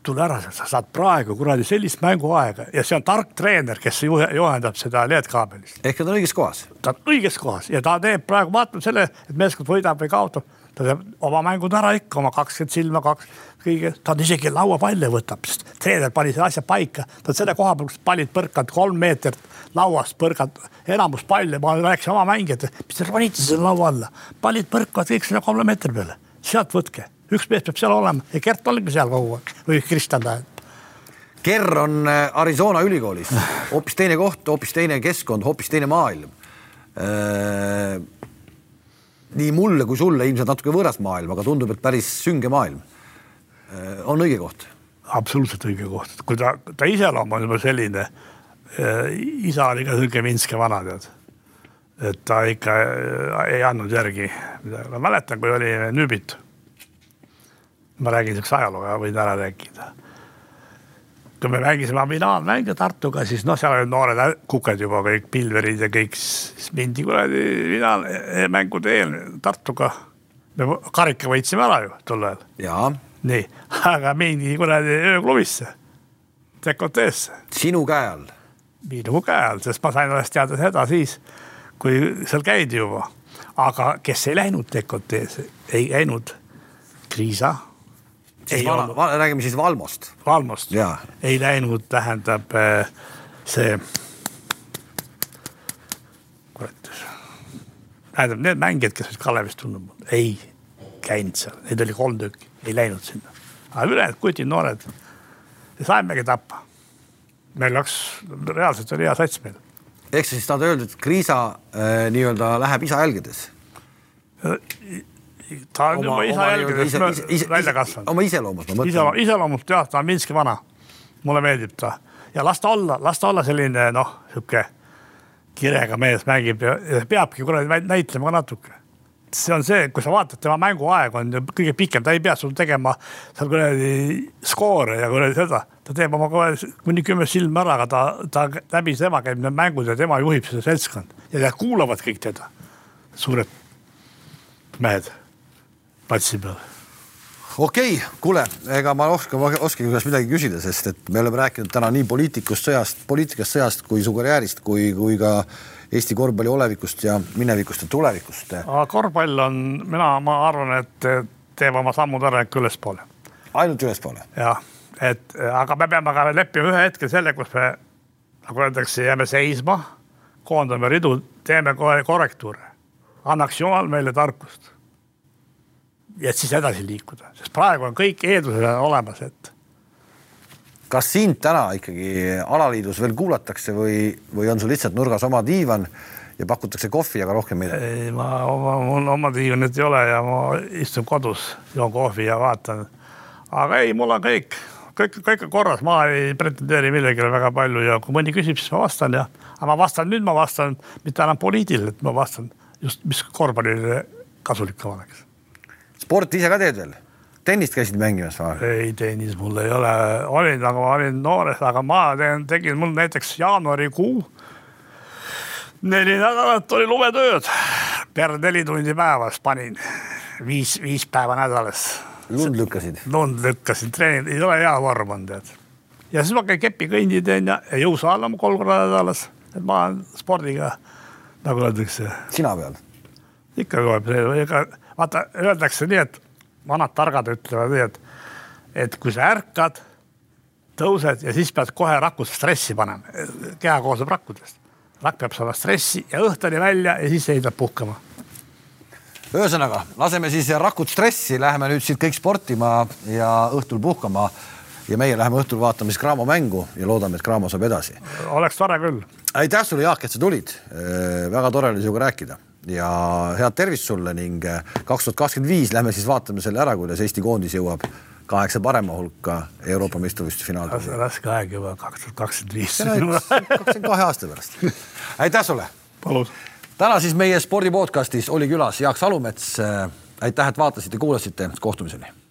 Tule ära, sa saad praegu kuradi sellist mänguaega ja see on tark treener, kes juhendab seda LED-kaabelist. ehk ta on õiges kohas. ta on õiges kohas ja ta teeb praegu, vaatamata selle, et meeskond võidab või kaotab, ta teeb oma mängud ära ikka, oma kakskümmend silma, kaks kõige, ta isegi lauapalle võtab, sest treener pani selle asja paika, ta selle koha peal, kus pallid põrkavad kolm meetrit lauast põrgad, enamus palle, ma rääkisin oma mängijatele, mis te ronite selle laua alla, pallid põrkavad kõik sinna kolme meetri peale, sealt võtke, üks mees peab seal olema ja Gert oligi seal kogu aeg või Kristjan tähendab. Ger on äh, Arizona ülikoolis, hoopis teine koht, hoopis teine keskkond, hoopis teine maailm. Äh, nii mulle kui sulle ilmselt natuke võõras maailm, aga tundub, et päris sünge maailm. Äh, on õige koht? absoluutselt õige koht, kui ta, ta iseloom on juba selline isa oli ka sihuke vinske vana, tead. et ta ikka ei andnud järgi ma mäletan, kui oli Nüübit. Ma räägin siukse ajaloo, võin ära rääkida. kui me mängisime finaalmänge Tartuga, siis noh, seal olid noored kuked juba kõik, Pilverid ja kõik, siis mindi kuradi finaalmängude eel Tartuga. me karika võitsime ära ju tol ajal. nii, aga mindi kuradi ööklubisse, dekoteesse. sinu käe all minu käe all, sest ma sain alles teada seda siis, kui seal käidi juba. aga kes ei läinud dekoteesse, ei käinud Kriisa. Räägime siis Valmost. Valmost, ei läinud, tähendab äh, see. kurat, tähendab need mängijad, kes olid Kalevist tulnud, ei käinud seal, neid oli kolm tükki, ei läinud sinna. aga ülejäänud kutid, noored, saimegi tappa meil läks, reaalselt oli hea sats meil. ehk siis tahad öelda, et Kriisa äh, nii-öelda läheb isa jälgedes? Ta on oma, juba isa jälgedes välja kasvanud. oma iseloomust ma mõtlen. iseloomust, iseloomust jah, ta on Minski vana. mulle meeldib ta ja las ta olla, las ta olla selline noh, sihuke kirega mees mängib ja, ja peabki kuradi näitlema ka natuke. see on see, kui sa vaatad, tema mänguaeg on ju kõige pikem, ta ei pea sul tegema seal kuradi skoore ja kuradi seda. ta teeb oma kohe kuni kümme silma ära, aga ta, ta läbi tema käib need mängud ja tema juhib seda seltskonda ja kuulavad kõik teda. suured mehed platsi peal okei okay,, kuule, ega ma oskan, oskagi kuidas midagi küsida, sest et me oleme rääkinud täna nii poliitikust, sõjast, poliitikast, sõjast kui su karjäärist kui, kui ka Eesti korvpalli olevikust ja minevikust ja tulevikust. korvpall on, mina, ma arvan, et teeb oma sammud ära ikka ülespoole. ainult ülespoole? jah, et aga me peame ka leppima ühe hetke selle, kus me nagu öeldakse, jääme seisma, koondame ridu, teeme kohe korrektuure. annaks jumal meile tarkust et siis edasi liikuda, sest praegu on kõik eeldused olemas, et. kas sind täna ikkagi alaliidus veel kuulatakse või, või on sul lihtsalt nurgas oma diivan ja pakutakse kohvi, aga rohkem midagi? ei, ma oma, mul oma diivanit ei ole ja ma istun kodus, joon kohvi ja vaatan. aga ei, mul on kõik, kõik, kõik on korras, ma ei pretendeeri millegile väga palju ja kui mõni küsib, siis ma vastan ja, aga ma vastan nüüd, ma vastan mitte enam poliitiliselt, ma vastan just, mis korvpallile kasulik oleks sporti ise ka teed veel? tennist käisid mängimas või? ei, tennis mul ei ole, olin, aga ma olin noores, aga ma teen, tegin mul näiteks jaanuarikuu. neli nädalat oli lumetööd, per neli tundi päevas panin, viis, viis päeva nädalas. lund lükkasid? lund lükkasin, treening ei ole hea vorm on tead. ja siis ma käin kepikõndi teen ja, ja jõusaal on kolm korda nädalas, et ma olen spordiga nagu öeldakse. sina peal? ikka kohe, ega vaata, öeldakse nii, et vanad targad ütlevad nii, et, et kui sa ärkad, tõused ja siis pead kohe rakud stressi panema. keha koosneb rakkudest. rakk peab saama stressi ja õhtuni välja ja siis heidab puhkama. ühesõnaga, laseme siis rakud stressi, läheme nüüd siit kõik sportima ja õhtul puhkama. ja meie läheme õhtul vaatama siis Cramo mängu ja loodame, et Cramo saab edasi. oleks tore küll. aitäh sulle, Jaak, et sa tulid. väga tore oli sinuga rääkida ja head tervist sulle ning äh, kaks tuhat kakskümmend viis lähme siis vaatame selle ära, kuidas Eesti koondis jõuab kaheksa parema hulka Euroopa meistrivõistluste finaali. raske aeg juba kaks tuhat kakskümmend viis. kakskümmend kahe aasta pärast. aitäh sulle. palun. täna siis meie spordi podcastis oli külas Jaak Salumets. Äh, aitäh, et vaatasite, kuulasite, kohtumiseni